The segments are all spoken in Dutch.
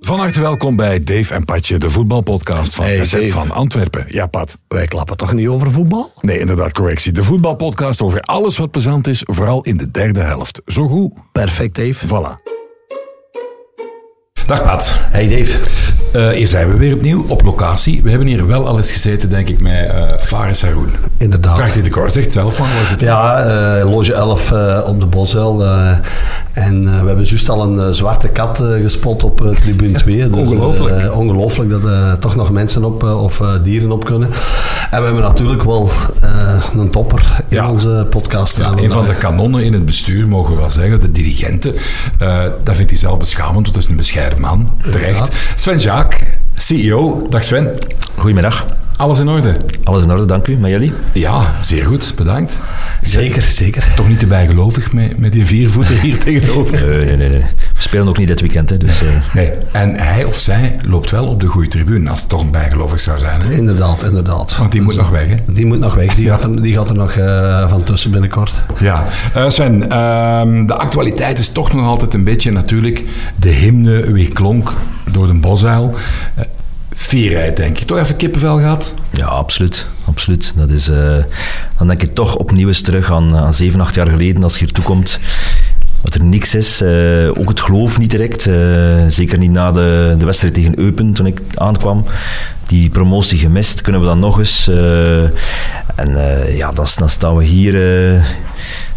Van harte welkom bij Dave en Patje, de voetbalpodcast van Hey, SZ van Antwerpen. Ja, Pat. Wij klappen toch niet over voetbal? Nee, inderdaad, correctie. De voetbalpodcast over alles wat plezant is, vooral in de derde helft. Zo goed. Perfect, Dave. Voilà. Dag Pat. Hey, Dave. Eh, hier zijn we weer opnieuw op locatie. We hebben hier wel al eens gezeten, denk ik, met eh Faris Haroun. Inderdaad. Prachtig decor, zegt zelf man. Was het? Ja, eh, loge 11 eh, op de Bosuil. en we hebben juist al een zwarte kat gespot op tribune 2. Dus, Ongelooflijk. ongelooflijk dat er toch nog mensen op, of dieren op kunnen. En we hebben natuurlijk wel een topper in Ja. onze podcast Ja, een van de kanonnen in het bestuur, mogen we wel zeggen, de dirigenten. Dat vindt hij zelf beschamend, want dat is een bescheiden man. Terecht. Sven Jaak, CEO. Dag Sven. Goedemiddag. Alles in orde? Alles in orde, dank u. Met jullie? Ja, zeer goed. Bedankt. Zeker, zeker. Toch niet te bijgelovig met, met die viervoeter hier tegenover? Nee, nee, nee, nee. We spelen ook niet dit weekend, hè, dus... eh, Nee. En hij of zij loopt wel op de goede tribune, als het toch een bijgelovig zou zijn. Hè? Inderdaad, inderdaad. Want die moet Dus, nog weg, hè? Die moet nog weg. Die, gaat, er, die gaat er nog eh, van tussen binnenkort. Ja, Eh, Sven, ehm, de actualiteit is toch nog altijd een beetje natuurlijk de hymne weerklonk door de bosuil. Vierheid, denk ik. Toch even kippenvel gehad? ja, absoluut. absoluut. Dat is, eh, dan denk je toch opnieuw eens terug aan, aan 7, 8 jaar geleden, als je hier toekomt. Dat er niks is. eh, ook het geloof niet direct. eh, zeker niet na de, de wedstrijd tegen Eupen, toen ik aankwam. Die promotie gemist, kunnen we dan nog eens. en ja, dan, dan staan we hier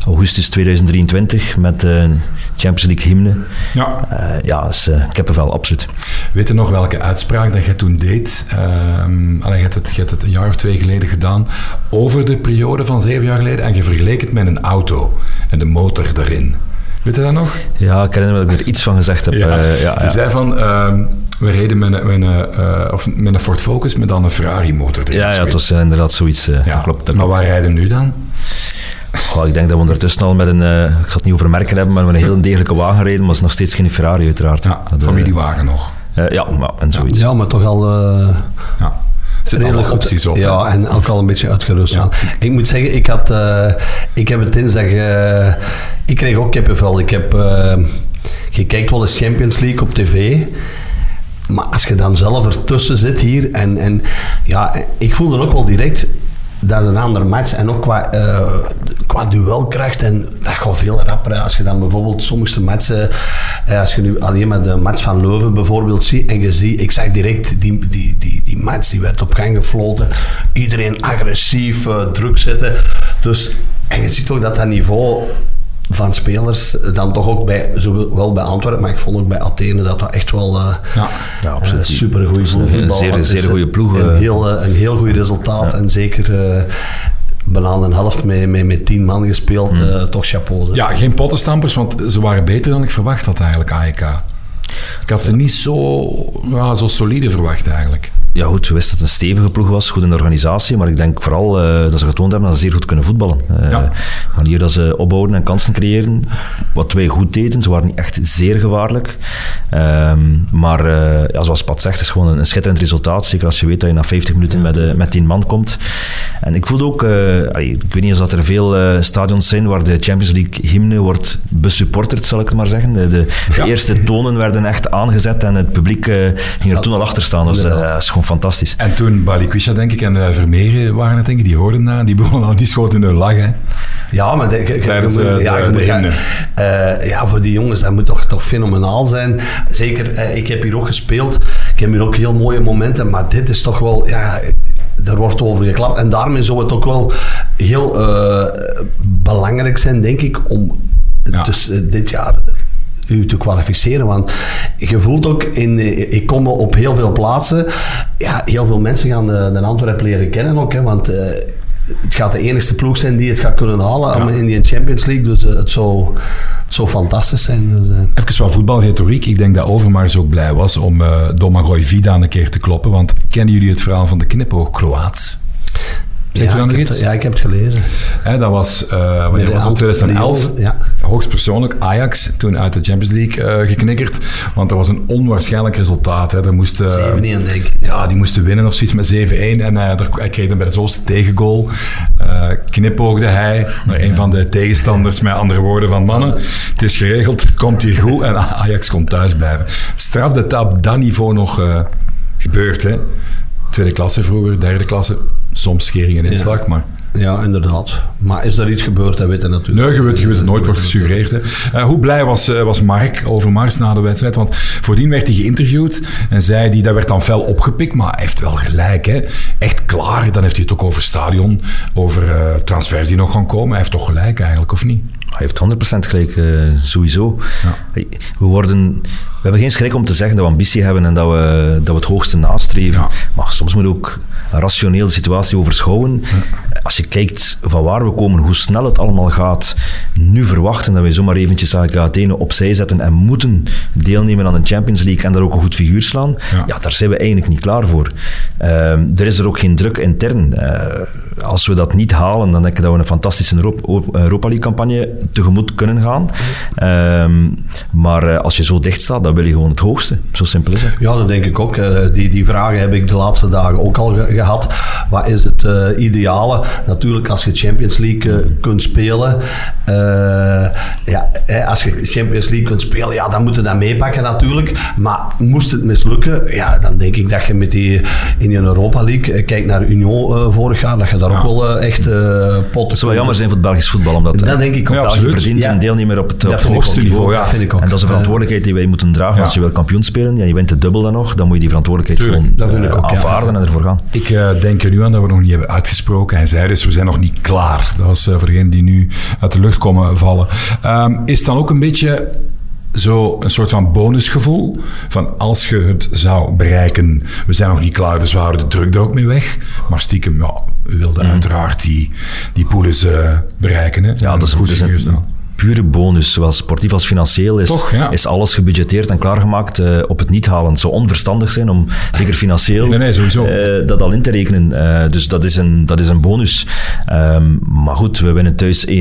augustus 2023 met de Champions League hymne. Ja. Eh, ja, is, eh, kippenvel, absoluut. Weet je nog welke uitspraak dat jij toen deed? Ehm allee, je, hebt het, je hebt het een jaar of twee geleden gedaan over de periode van zeven jaar geleden en je vergeleek het met een auto en de motor erin. Weet je dat nog? Ja, ik herinner me dat ik er iets van gezegd heb. Ja. eh, ja, Je ja. zei van, ehm, we reden met een, met, een, eh, of met een Ford Focus met dan een Ferrari motor erin. Ja, ja, het was inderdaad zoiets. Ja, Dat klopt. Dat maar klopt. waar rijden nu dan? Goh, ik denk dat we ondertussen al met een, eh, ik zal het niet over merken hebben, maar met een heel degelijke wagen reden, maar het is nog steeds geen Ferrari uiteraard. Ja, Dat, eh, familiewagen nog. eh, ja, maar, en zoiets. Ja, maar toch al... eh, Ja. Er zitten alle redelijk opties op. Ja, en ook al een beetje uitgerust. Ja. Ik moet zeggen, ik, had, eh, ik heb het dinsdag... eh, ik kreeg ook kippenvel. Ik heb... eh, je kijkt wel eens Champions League op tv... Maar als je dan zelf ertussen zit hier... En, en ja, ik voelde ook wel direct... Dat is een andere match. En ook qua, eh, qua duelkracht. En dat gaat veel rapper. Als je dan bijvoorbeeld sommige matchen... eh, als je nu alleen maar de match van Leuven bijvoorbeeld ziet. En je ziet... Ik zag direct die, die, die, die match. Die werd op gang gefloten. Iedereen agressief. eh, druk zetten. Dus... En je ziet ook dat dat niveau van spelers dan toch ook bij, zowel bij Antwerpen, maar ik vond ook bij Athene dat dat echt wel eh Ja. Ja, absoluut. super goed is een voetbal. zeer- is zeer goede ploeg, Een eh. heel, eh, een heel goed resultaat en zeker eh bijna een helft met, met, met tien man gespeeld. Hmm. eh, toch chapeau. zeg. Ja, geen pottenstampers, want ze waren beter dan ik verwacht had eigenlijk, AEK. Ik had ze niet zo, ja, zo solide verwacht eigenlijk. Ja, goed, we wisten dat het een stevige ploeg was, goed in de organisatie, maar ik denk vooral eh, dat ze getoond hebben dat ze zeer goed kunnen voetballen. Eh Ja. Manier dat ze opbouwen en kansen creëren, wat wij goed deden, ze waren niet echt zeer gevaarlijk. Ehm, maar eh, ja, zoals Pat zegt, het is gewoon een, een schitterend resultaat, zeker als je weet dat je na 50 minuten met, eh, met 10 man komt. En ik voelde ook, eh, allee, ik weet niet of dat er veel stadions zijn waar de Champions League hymne wordt besupporterd, zal ik het maar zeggen. De, de, de Ja. eerste tonen werden echt aangezet en het publiek ging er toen al achter staan. Dus dat is gewoon fantastisch. En toen Balikwisha, denk ik, en uh, Vermeer waren het, denk ik, die hoorden daar. Die begonnen al, die schoten hun lach, hè. Ja, maar Tijdens, moet- ja, de- je de moet- ja, hymne. ja, voor die jongens, dat moet toch, toch fenomenaal zijn. Zeker, eh, ik heb hier ook gespeeld. Ik heb hier ook heel mooie momenten, maar dit is toch wel, ja, er wordt over geklapt. En daarmee zou het ook wel heel eh, belangrijk zijn, denk ik, om Ja. dus eh, dit jaar u te kwalificeren. Want je voelt ook, in, ik kom op heel veel plaatsen, ja, heel veel mensen gaan de, de Antwerpen leren kennen ook, hè, want... het gaat de enigste ploeg zijn die het gaat kunnen halen Ja. in die Champions League. Dus eh, het, zou, het zou fantastisch zijn. Dus, eh, Even wat voetbalretoriek. Ik denk dat Overmars ook blij was om uh, Domagoj Vida een keer te kloppen. Want kennen jullie het verhaal van de knipoog Kroaat? Zegt ja, u dan nog iets? het- ja, ik heb het gelezen. Hè, dat was, uh, wanneer was dat? 2011. Ja. Hoogstpersoonlijk Ajax, toen uit de Champions League uh, geknikkerd. Want dat was een onwaarschijnlijk resultaat. Hè. Er moest, 7-1 denk ik. Ja, die moesten winnen of zoiets met 7-1. En uh, hij kreeg dan bij de zoveelste tegengoal. Eh, knipoogde hij naar een van de tegenstanders met andere woorden van mannen. Het is geregeld, het komt hier goed en Ajax komt thuis blijven. Straf dat op dat niveau nog gebeurt. Hè? Tweede klasse vroeger, derde klasse, soms schering en inslag, maar... Ja, inderdaad. Maar is er iets gebeurd, dat weet je natuurlijk. Nee, je weet, je weet het nooit, wordt gesuggereerd. Uh, hoe blij was, uh, was Mark over Mars na de wedstrijd? Want voordien werd hij geïnterviewd en zei hij, dat werd dan fel opgepikt, maar hij heeft wel gelijk. Hè? Echt klaar, dan heeft hij het ook over stadion, over uh, transfers die nog gaan komen. Hij heeft toch gelijk eigenlijk, of niet? Hij heeft 100% gelijk, sowieso. Ja. We worden... We hebben geen schrik om te zeggen dat we ambitie hebben en dat we, dat we het hoogste nastreven. Ja. Maar soms moet ook een rationele situatie overschouwen. Ja. Als je kijkt van waar we komen, hoe snel het allemaal gaat, nu verwachten dat wij zomaar eventjes Athene opzij zetten en moeten deelnemen aan de Champions League en daar ook een goed figuur slaan, ja, ja daar zijn we eigenlijk niet klaar voor. Uh, er is er ook geen druk intern. Uh, als we dat niet halen, dan denk ik dat we een fantastische Europa League-campagne tegemoet kunnen gaan. Uh, maar als je zo dicht staat, dan wil je gewoon het hoogste. Zo simpel is het. Ja, dat denk ik ook. die, die vragen heb ik de laatste dagen ook al ge gehad. Wat is het ideale? Natuurlijk, als je Champions League uh, kunt spelen, uh, ja, hè, als je Champions League kunt spelen, ja, dan moet je dat meepakken natuurlijk. Maar moest het mislukken, ja, dan denk ik dat je met die in een Europa League, kijk naar Union uh, vorig jaar, dat je daar ja. ook wel echt uh, pot. Het zou jammer zijn voor het Belgisch voetbal, omdat dat denk ik ook. Ja, België verdient ja. een deelnemer op het, op het hoogste niveau. Ja. vind ik ook. En dat is een verantwoordelijkheid die wij moeten dragen als je wil kampioen spelen. Ja, je bent de dubbel dan nog, dan moet je die verantwoordelijkheid Tuurlijk, gewoon uh, aanvaarden en ervoor gaan. Ik denk er nu aan dat we nog niet hebben uitgesproken. Hij dus, we zijn nog niet klaar. Dat was uh, voor degenen die nu uit de lucht komen vallen. Um, is dan ook een beetje zo een soort van bonusgevoel van als je het zou bereiken, we zijn nog niet klaar, dus we houden de druk er ook mee weg. Maar stiekem, ja, we wilden mm. uiteraard die, die uh, bereiken. Hè? Ja, dat is goed. Een, pure bonus, zowel sportief als financieel, is, Toch, ja. is alles gebudgeteerd en klaargemaakt uh, op het niet halen. Het zou onverstandig zijn om, zeker financieel, nee, nee, sowieso. Uh, dat al in te rekenen. Uh, dus dat is een, dat is een bonus. Um, maar goed, we winnen thuis 1-0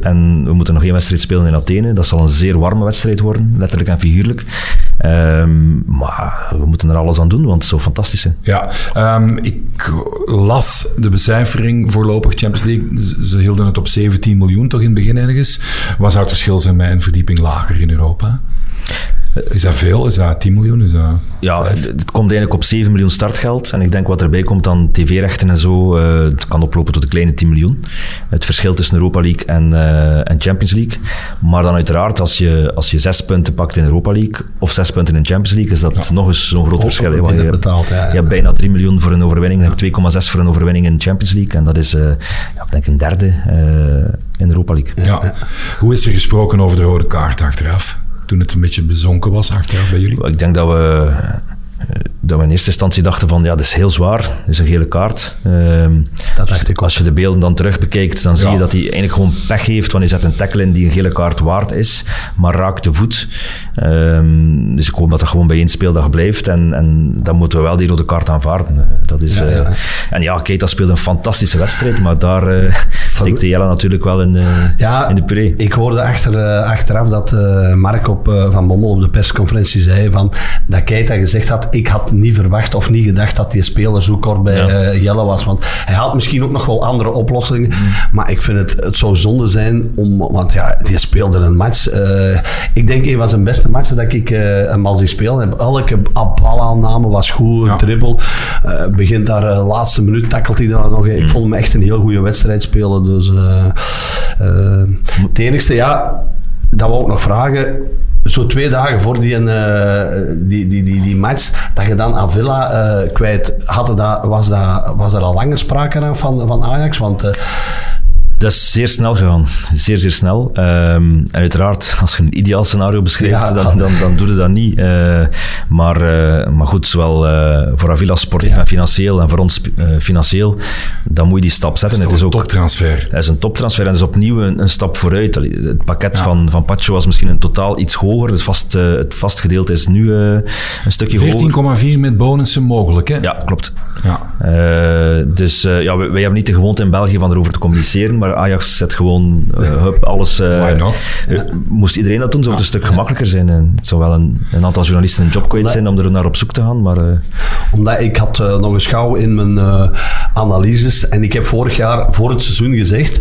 en we moeten nog één wedstrijd spelen in Athene. Dat zal een zeer warme wedstrijd worden, letterlijk en figuurlijk. Um, maar we moeten er alles aan doen, want het zou fantastisch zijn. Ja, um, ik las de becijfering voorlopig Champions League. Ze hielden het op 17 miljoen toch in het begin ergens. Wat zou het verschil zijn met een verdieping lager in Europa? Is dat veel? Is dat 10 miljoen? Is dat ja, het, het komt eigenlijk op 7 miljoen startgeld. En ik denk wat erbij komt aan tv-rechten en zo, uh, het kan oplopen tot een kleine 10 miljoen. Het verschil tussen Europa League en, uh, en Champions League. Maar dan uiteraard, als je, als je zes punten pakt in Europa League of zes punten in Champions League, is dat ja. nog eens zo'n groot verschil. Je, ja, ja. je hebt bijna 3 miljoen voor een overwinning, ja. 2,6 voor een overwinning in Champions League. En dat is, uh, ja, ik denk een derde in Europa League. Ja. Hoe is er gesproken over de rode kaart achteraf? toen het een beetje bezonken was achteraf bij jullie? Ik denk dat we, dat we in eerste instantie dachten van ja, dat is heel zwaar, dat is een gele kaart. Um, dat dacht ik Als je de beelden dan terug bekijkt, dan zie ja. je dat hij eigenlijk gewoon pech heeft, want hij zet een tackle in die een gele kaart waard is, maar raakt de voet. Um, dus ik hoop dat dat gewoon bij één speeldag blijft en, en dan moeten we wel die rode kaart aanvaarden. Dat is, ja, ja. Uh, en ja, Keita speelde een fantastische wedstrijd, maar daar uh, steekt de Jelle natuurlijk wel in, uh, ja, in de pre. Ik hoorde achter, achteraf dat Mark op, van Bommel op de persconferentie zei van, dat Keita gezegd had, ik had niet verwacht of niet gedacht dat die speler zo kort bij ja. uh, Jelle was. Want hij had misschien ook nog wel andere oplossingen. Mm. Maar ik vind het, het zou zonde zijn om... Want ja, die speelde een match. Uh, ik denk een van zijn beste matchen dat ik uh, hem al zie spelen. Elke balaanname was goed, ja. dribbel. begint daar laatste minuut, tackelt hij daar nog. Mm. Ik vond hem echt een heel goede wedstrijd spelen. Dus het enigste, ja, dat we ook nog vragen zo twee dagen voor die, uh, die, die, die, die match, dat je dan Avila uh, kwijt had, dat, was, dat, was er al langer sprake van, van Ajax? Want uh, dat is zeer snel gegaan. Zeer, zeer snel. Um, en uiteraard, als je een ideaal scenario beschrijft, ja, dan, dan, dan doe je dat niet. Uh, maar, uh, maar goed, zowel uh, voor Avila sportief ja. en financieel en voor ons financieel, dan moet je die stap zetten. Dat is het is een toptransfer. Dat is een toptransfer en dat is opnieuw een, een stap vooruit. Het pakket ja. van, van Pacho was misschien een totaal iets hoger. Het vast, het vast gedeelte is nu een stukje 14, hoger. 14,4 met bonussen mogelijk, hè? Ja, klopt. Ja. dus ja, wij, wij, hebben niet de gewoonte in België van erover te communiceren, maar maar Ajax zet gewoon uh, hup, alles... Uh, Why not? Uh, moest iedereen dat doen, zou het een stuk gemakkelijker zijn. En het zou wel een, een aantal journalisten een job kwijt zijn om er naar op zoek te gaan, maar... Omdat ik had nog eens gauw in mijn analyses en ik heb vorig jaar, voor het seizoen gezegd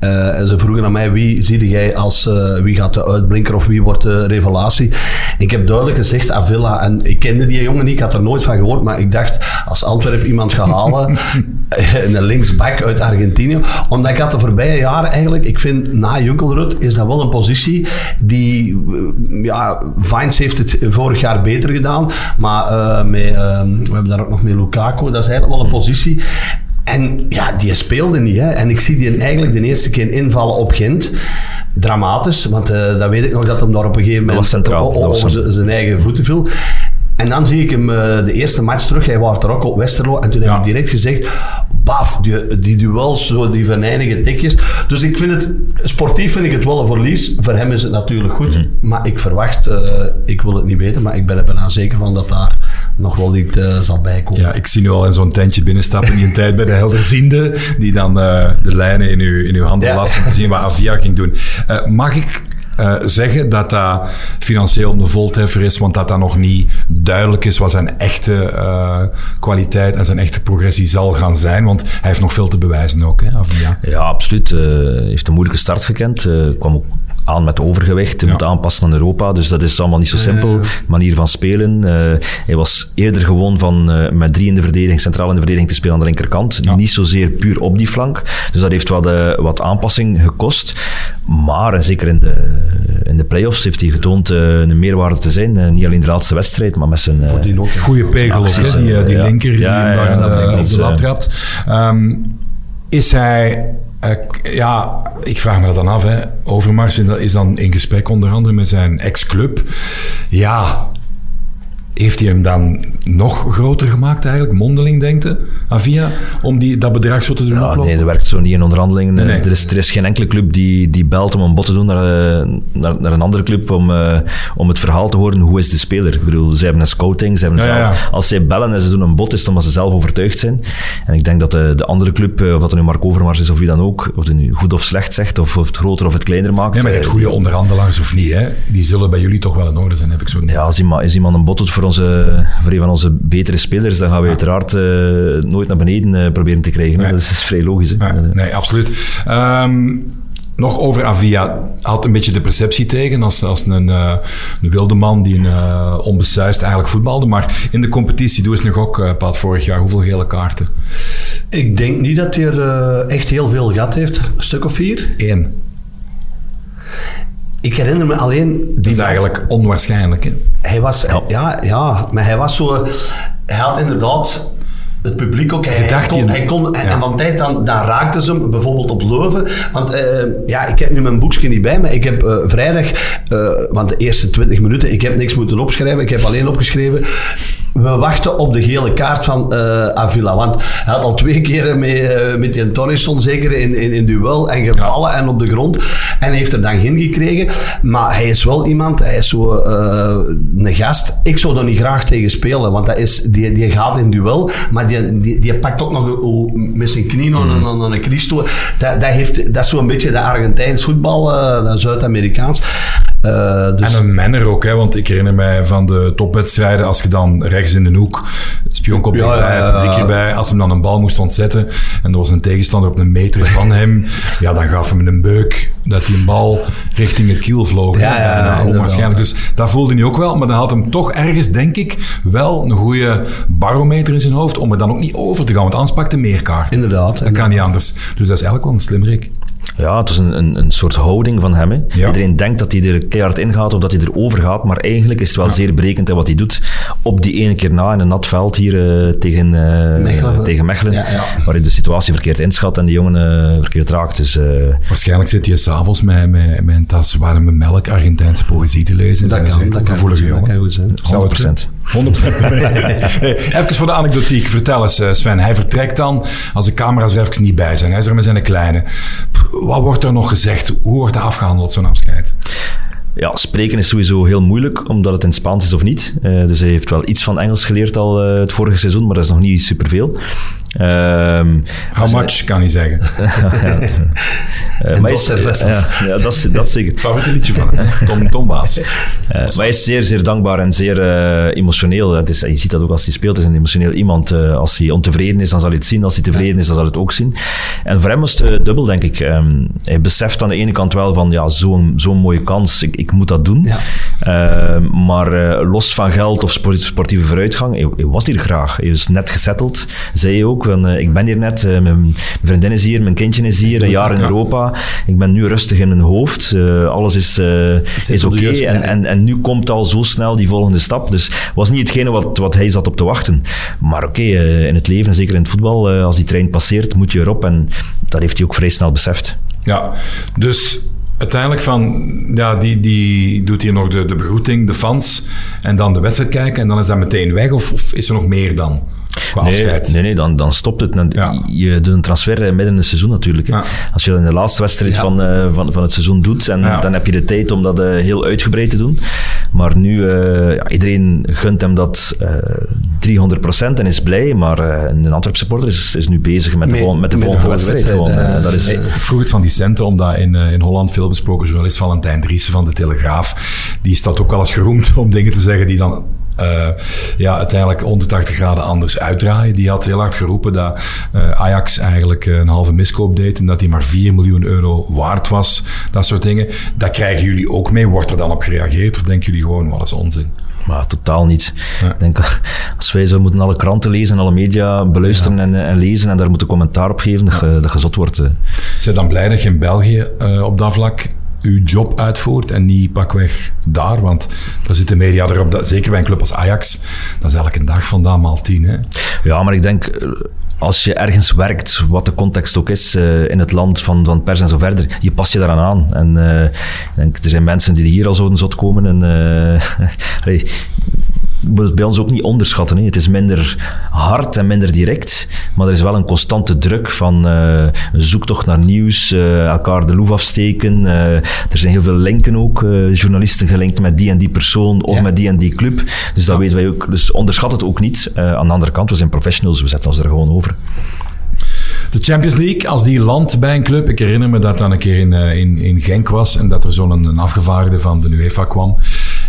uh, ze vroegen aan mij, wie zie jij als, uh, wie gaat de uitblinker of wie wordt de revelatie? Ik heb duidelijk gezegd Avila. En ik kende die jongen niet, ik had er nooit van gehoord, maar ik dacht, als Antwerp iemand gaat halen, een linksback uit Argentinië, omdat ik had de voorbije jaren eigenlijk, ik vind na Junkelrut is dat wel een positie die, ja, Vines heeft het vorig jaar beter gedaan, maar uh, met, we hebben daar ook nog met Lukaku, dat is eigenlijk wel een positie en ja, die speelde niet. Hè. En ik zie die eigenlijk de eerste keer invallen op Gent. Dramatisch, want uh, dat weet ik nog dat hem daar op een gegeven moment centraal, over zijn eigen voeten viel. En dan zie ik hem uh, de eerste match terug. Hij was er ook op Westerlo. En toen ja. heb ik direct gezegd: baf, die, die duels, zo, die venijnige tikjes. Dus ik vind het, sportief vind ik het wel een verlies. Voor hem is het natuurlijk goed. Mm -hmm. Maar ik verwacht, uh, ik wil het niet weten, maar ik ben er bijna zeker van dat daar nog wel iets uh, zal bijkomen. Ja, ik zie nu al in zo'n tentje binnenstappen in een tijd bij de helderziende, die dan uh, de lijnen in uw, in uw handen ja. las om te zien wat Avia ging doen. Uh, mag ik uh, zeggen dat dat financieel een voltreffer is, want dat dat nog niet duidelijk is wat zijn echte uh, kwaliteit en zijn echte progressie zal gaan zijn. Want hij heeft nog veel te bewijzen ook, hè, Avia. Ja, absoluut. Hij heeft een moeilijke start gekend. kwam ook aan met overgewicht, ja. moet aanpassen aan Europa. Dus dat is allemaal niet zo simpel. Manier van spelen. Uh, hij was eerder gewoon van uh, met drie in de verdediging, centraal in de verdediging te spelen aan de linkerkant. Ja. Niet zozeer puur op die flank. Dus dat heeft wel de, wat aanpassing gekost. Maar en zeker in de, in de play-offs heeft hij getoond uh, een meerwaarde te zijn. niet alleen de laatste wedstrijd, maar met zijn... Goeie pegel die, die linker die hem daar op de lat trapt. Um, is hij uh, ja, ik vraag me dat dan af. Hè. Overmars is dan in gesprek onder andere met zijn ex-club. Ja, heeft hij hem dan nog groter gemaakt eigenlijk? Mondeling, denkt je, Avia? Om die, dat bedrag zo te doen ja, Nee, dat werkt zo niet in onderhandelingen. Nee, nee. Er, is, er is geen enkele club die, die belt om een bod te doen naar, uh, naar, naar, een andere club om, uh, om het verhaal te horen. Hoe is de speler? Ik bedoel, ze hebben een scouting. Ze hebben ja, zelf, ja. Als zij bellen en ze doen een bod, is het omdat ze zelf overtuigd zijn. En ik denk dat de, de andere club, of dat er nu Mark Overmars is of wie dan ook, of het nu goed of slecht zegt, of, of het groter of het kleiner maakt. Nee, maar je hebt goede onderhandelaars of niet, hè? Die zullen bij jullie toch wel in orde zijn, heb ik zo Ja, als iemand, als iemand een bod doet voor onze voor een van onze betere spelers, dan gaan we uiteraard uh, nooit naar beneden uh, proberen te krijgen. Nee. Dat is, is, vrij logisch. Nee, nee absoluut. Um, nog over Avia. Had een beetje de perceptie tegen als, als een, uh, een wilde man die een uh, onbesuist eigenlijk voetbalde. Maar in de competitie, doe eens nog ook, uh, Paat, vorig jaar. Hoeveel gele kaarten? Ik denk niet dat hij er echt heel veel gehad heeft. Een stuk of vier? Eén. Ik herinner me alleen... Die dat is eigenlijk onwaarschijnlijk, hè? Hij was... Ja. ja, ja, maar hij was zo... Hij had inderdaad het publiek ook. Hij, hij kon, hij kon en, ja. en, van tijd dan, dan raakte ze hem bijvoorbeeld op Leuven. Want uh, ja, ik heb nu mijn boekje niet bij, maar ik heb uh, vrijdag, uh, want de eerste 20 minuten, ik heb niks moeten opschrijven. Ik heb alleen opgeschreven. We wachten op de gele kaart van Avila. Want hij had al twee keer mee, met die Torresson zeker in, in, in duel en gevallen en op de grond. En heeft er dan geen gekregen. Maar hij is wel iemand, hij is zo een gast. Ik zou er niet graag tegen spelen, want dat is, die, die gaat in duel, maar die, die, die pakt ook nog met zijn knie nog mm. een, een Christo. Dat, dat, heeft, dat is zo'n beetje de Argentijns voetbal, Zuid-Amerikaans. Uh, dus... En een manner ook, hè, want ik herinner mij van de topwedstrijden, als je dan rechts in de hoek, spionkop ja, erbij, ja, erbij, als hem dan een bal moest ontzetten en er was een tegenstander op een meter van hem, ja, dan gaf hem een beuk dat die een bal richting het kiel vloog. Ja, ja, ja, onwaarschijnlijk. Dus dat voelde hij ook wel, maar dan had hem toch ergens, denk ik, wel een goede barometer in zijn hoofd om er dan ook niet over te gaan, want anders pakt hij meer kaart. Inderdaad. Dat inderdaad. kan niet anders. Dus dat is eigenlijk wel een slimmerik. Ja, het is een, een, een soort houding van hem. Hè. Ja. Iedereen denkt dat hij er keihard in gaat of dat hij erover gaat, maar eigenlijk is het wel ja. zeer berekend wat hij doet. Op die ene keer na in een nat veld hier uh, tegen, uh, Mechelen, tegen Mechelen ja, waar hij de situatie verkeerd inschat en die jongen uh, verkeerd raakt. Dus, Waarschijnlijk zit hij s'avonds met, met, met een tas warme melk Argentijnse poëzie te lezen. Dat kan, dat kan, gevoelige jongen. Dat kan goed zijn. 100%. 100%. hey, even voor de anekdotiek. Vertel eens, Sven. Hij vertrekt dan als de camera's er even niet bij zijn. Hij is er met zijn kleine. Wat wordt er nog gezegd? Hoe wordt dat afgehandeld, zo'n afscheid? Ja, spreken is sowieso heel moeilijk, omdat het in Spaans is of niet. Uh, dus hij heeft wel iets van Engels geleerd al uh, het vorige seizoen, maar dat is nog niet superveel. Ehm, How much, kan hij zeggen. Uh, maar is, ja, ja, dat, is, dat zeker. Favoriete liedje van hem, Tom, Tom Baas. Uh, maar hij is zeer, zeer dankbaar en zeer uh, emotioneel. Het is, je ziet dat ook als hij speelt, is een emotioneel iemand. als hij ontevreden is, dan zal hij het zien. Als hij tevreden is, dan zal hij het ook zien. En voor hem was het dubbel, denk ik. Um, hij beseft aan de ene kant wel van, ja, zo'n zo'n mooie kans, ik, ik moet dat doen. Ja. Ehm, maar los van geld of sport, sportieve vooruitgang, hij, hij, was hier graag. Hij is net gesetteld, zei hij ook. Van, ik ben hier net, mijn, mijn vriendin is hier, mijn kindje is hier, een jaar in Europa. Ik ben nu rustig in mijn hoofd. Uh, alles is, is oké. Okay. En, en, en nu komt al zo snel die volgende stap. Dus het was niet hetgene wat, wat hij zat op te wachten. Maar oké, okay, in het leven, zeker in het voetbal, als die trein passeert, moet je erop. En dat heeft hij ook vrij snel beseft. Ja, dus uiteindelijk van, ja, die, die doet hier nog de, de begroeting, de fans en dan de wedstrijd kijken en dan is dat meteen weg of, of is er nog meer dan? Nee, Nee, nee dan, dan stopt het. Ja. Je doet een transfer midden in het seizoen natuurlijk. Ja. Als je dat in de laatste wedstrijd van, uh, van, van het seizoen doet, en dan heb je de tijd om dat uh, heel uitgebreid te doen. Maar nu, uh, iedereen gunt hem dat 300% en is blij, maar een Antwerp supporter is, is nu bezig met de, vol, met de volgende wedstrijd. Gewoon, dat is, ik vroeg het van die centen, omdat in, in Holland veel besproken journalist Valentijn Driessen van de Telegraaf, die staat ook wel eens geroemd om dingen te zeggen die dan uh, ja, uiteindelijk 180 graden anders uitdraaien. Die had heel hard geroepen dat uh, Ajax eigenlijk een halve miskoop deed en dat hij maar 4 miljoen euro waard was. Dat soort dingen. Dat krijgen jullie ook mee. Wordt er dan op gereageerd of denken jullie gewoon, wat is onzin? Maar totaal niet. Ja. Ik denk, als wij zo moeten alle kranten lezen, alle media beluisteren ja. en, en, lezen en daar moeten commentaar op geven, dat, ja. dat gezot wordt. Zijn dan blij dat je in België uh, op dat vlak uw job uitvoert en niet pakweg daar. Want daar zit de media erop, dat, zeker bij een club als Ajax, dat is elke dag vandaan maal tien. Hè? Ja, maar ik denk, eh, als je ergens werkt, wat de context ook is, uh, in het land van, van pers en zo verder, je past je daaraan aan. En uh, ik denk, er zijn mensen die hier al zouden zot komen en moet het bij ons ook niet onderschatten. Hè. Het is minder hard en minder direct, maar er is wel een constante druk van uh, zoektocht naar nieuws, uh, elkaar de loef afsteken. Uh, er zijn heel veel linken ook, journalisten gelinkt met die en die persoon of ja. met die en die club. Dus dat ja. weten wij ook. Dus onderschat het ook niet. aan de andere kant, we zijn professionals, we zetten ons er gewoon over. De Champions League, als die landt bij een club. Ik herinner me dat dat een keer in, in, in Genk was en dat er zo'n een afgevaardigde van de UEFA kwam.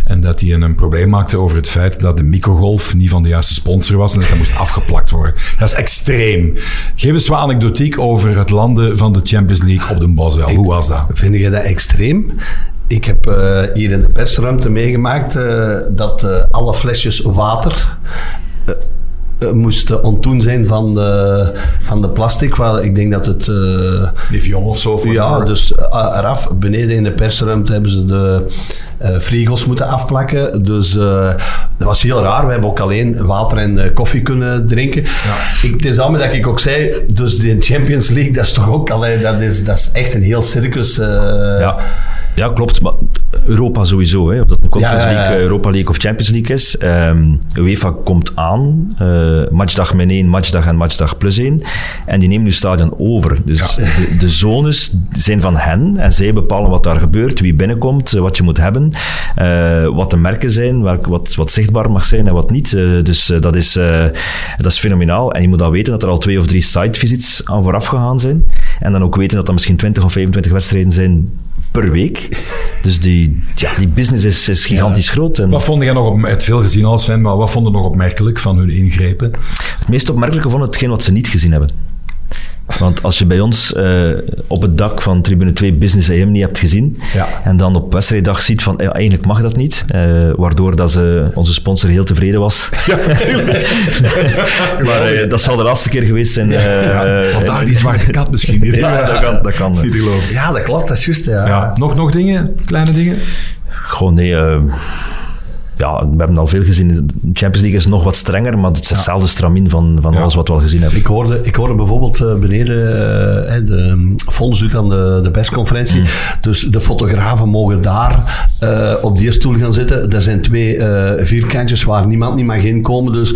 En dat hij een probleem maakte over het feit dat de microgolf niet van de juiste sponsor was en dat dat moest afgeplakt worden. Dat is extreem. Geef eens wat anekdotiek over het landen van de Champions League op de Boswel. Hoe was dat? Vind je dat extreem? Ik heb uh, hier in de persruimte meegemaakt uh, dat uh, alle flesjes water moesten ontdoen zijn van de, van de plastic. Waar ik denk dat het... Uh, Livion of zo? Voor ja, dus eraf, beneden in de persruimte hebben ze de uh, frigos moeten afplakken. Dus uh, dat was heel raar. We hebben ook alleen water en uh, koffie kunnen drinken. Ja. Ik, het is daarmee dat ik ook zei, dus de Champions League, dat is toch ook alleen, dat is, dat is echt een heel circus. ja. Ja, klopt. Maar Europa sowieso. Hè. Of dat een Conference ja, ja, League, Europa League of Champions League is. Um, UEFA komt aan. Uh, matchdag min 1, matchdag en matchdag plus 1. En die nemen nu stadion over. Dus de, de, zones zijn van hen. En zij bepalen wat daar gebeurt, wie binnenkomt, wat je moet hebben. Uh, wat de merken zijn, wat, wat, wat, zichtbaar mag zijn en wat niet. Uh, dus dat, is, dat is fenomenaal. En je moet dan weten dat er al twee of drie site visits aan vooraf gegaan zijn. En dan ook weten dat er misschien 20 of 25 wedstrijden zijn per week. Dus die, ja, die business is, is gigantisch ja. groot. En wat vond jij nog op, het veel gezien als fan, maar wat vond je nog opmerkelijk van hun ingrepen? Het meest opmerkelijke vond hetgeen wat ze niet gezien hebben. Want als je bij ons uh, op het dak van Tribune 2 Business AM niet hebt gezien, ja. en dan op wedstrijddag ziet van ja, eigenlijk mag dat niet, uh, waardoor dat ze, onze sponsor heel tevreden was. Ja, natuurlijk. maar uh, dat zal de laatste keer geweest zijn. Ja, vandaar die zwarte kat misschien. ja, dat kan. Dat kan ja, dat klopt, dat is juist. Ja. Nog, nog dingen, kleine dingen? Gewoon nee ja, we hebben al veel gezien. De Champions League is nog wat strenger, maar het is hetzelfde stramin van, van ja. alles wat we al gezien hebben. Ik hoorde, ik hoorde bijvoorbeeld uh, beneden, uh, de Fons doet aan de, de persconferentie, mm. dus de fotografen mogen daar uh, op die stoel gaan zitten. Er zijn twee vierkantjes waar niemand niet mag inkomen, dus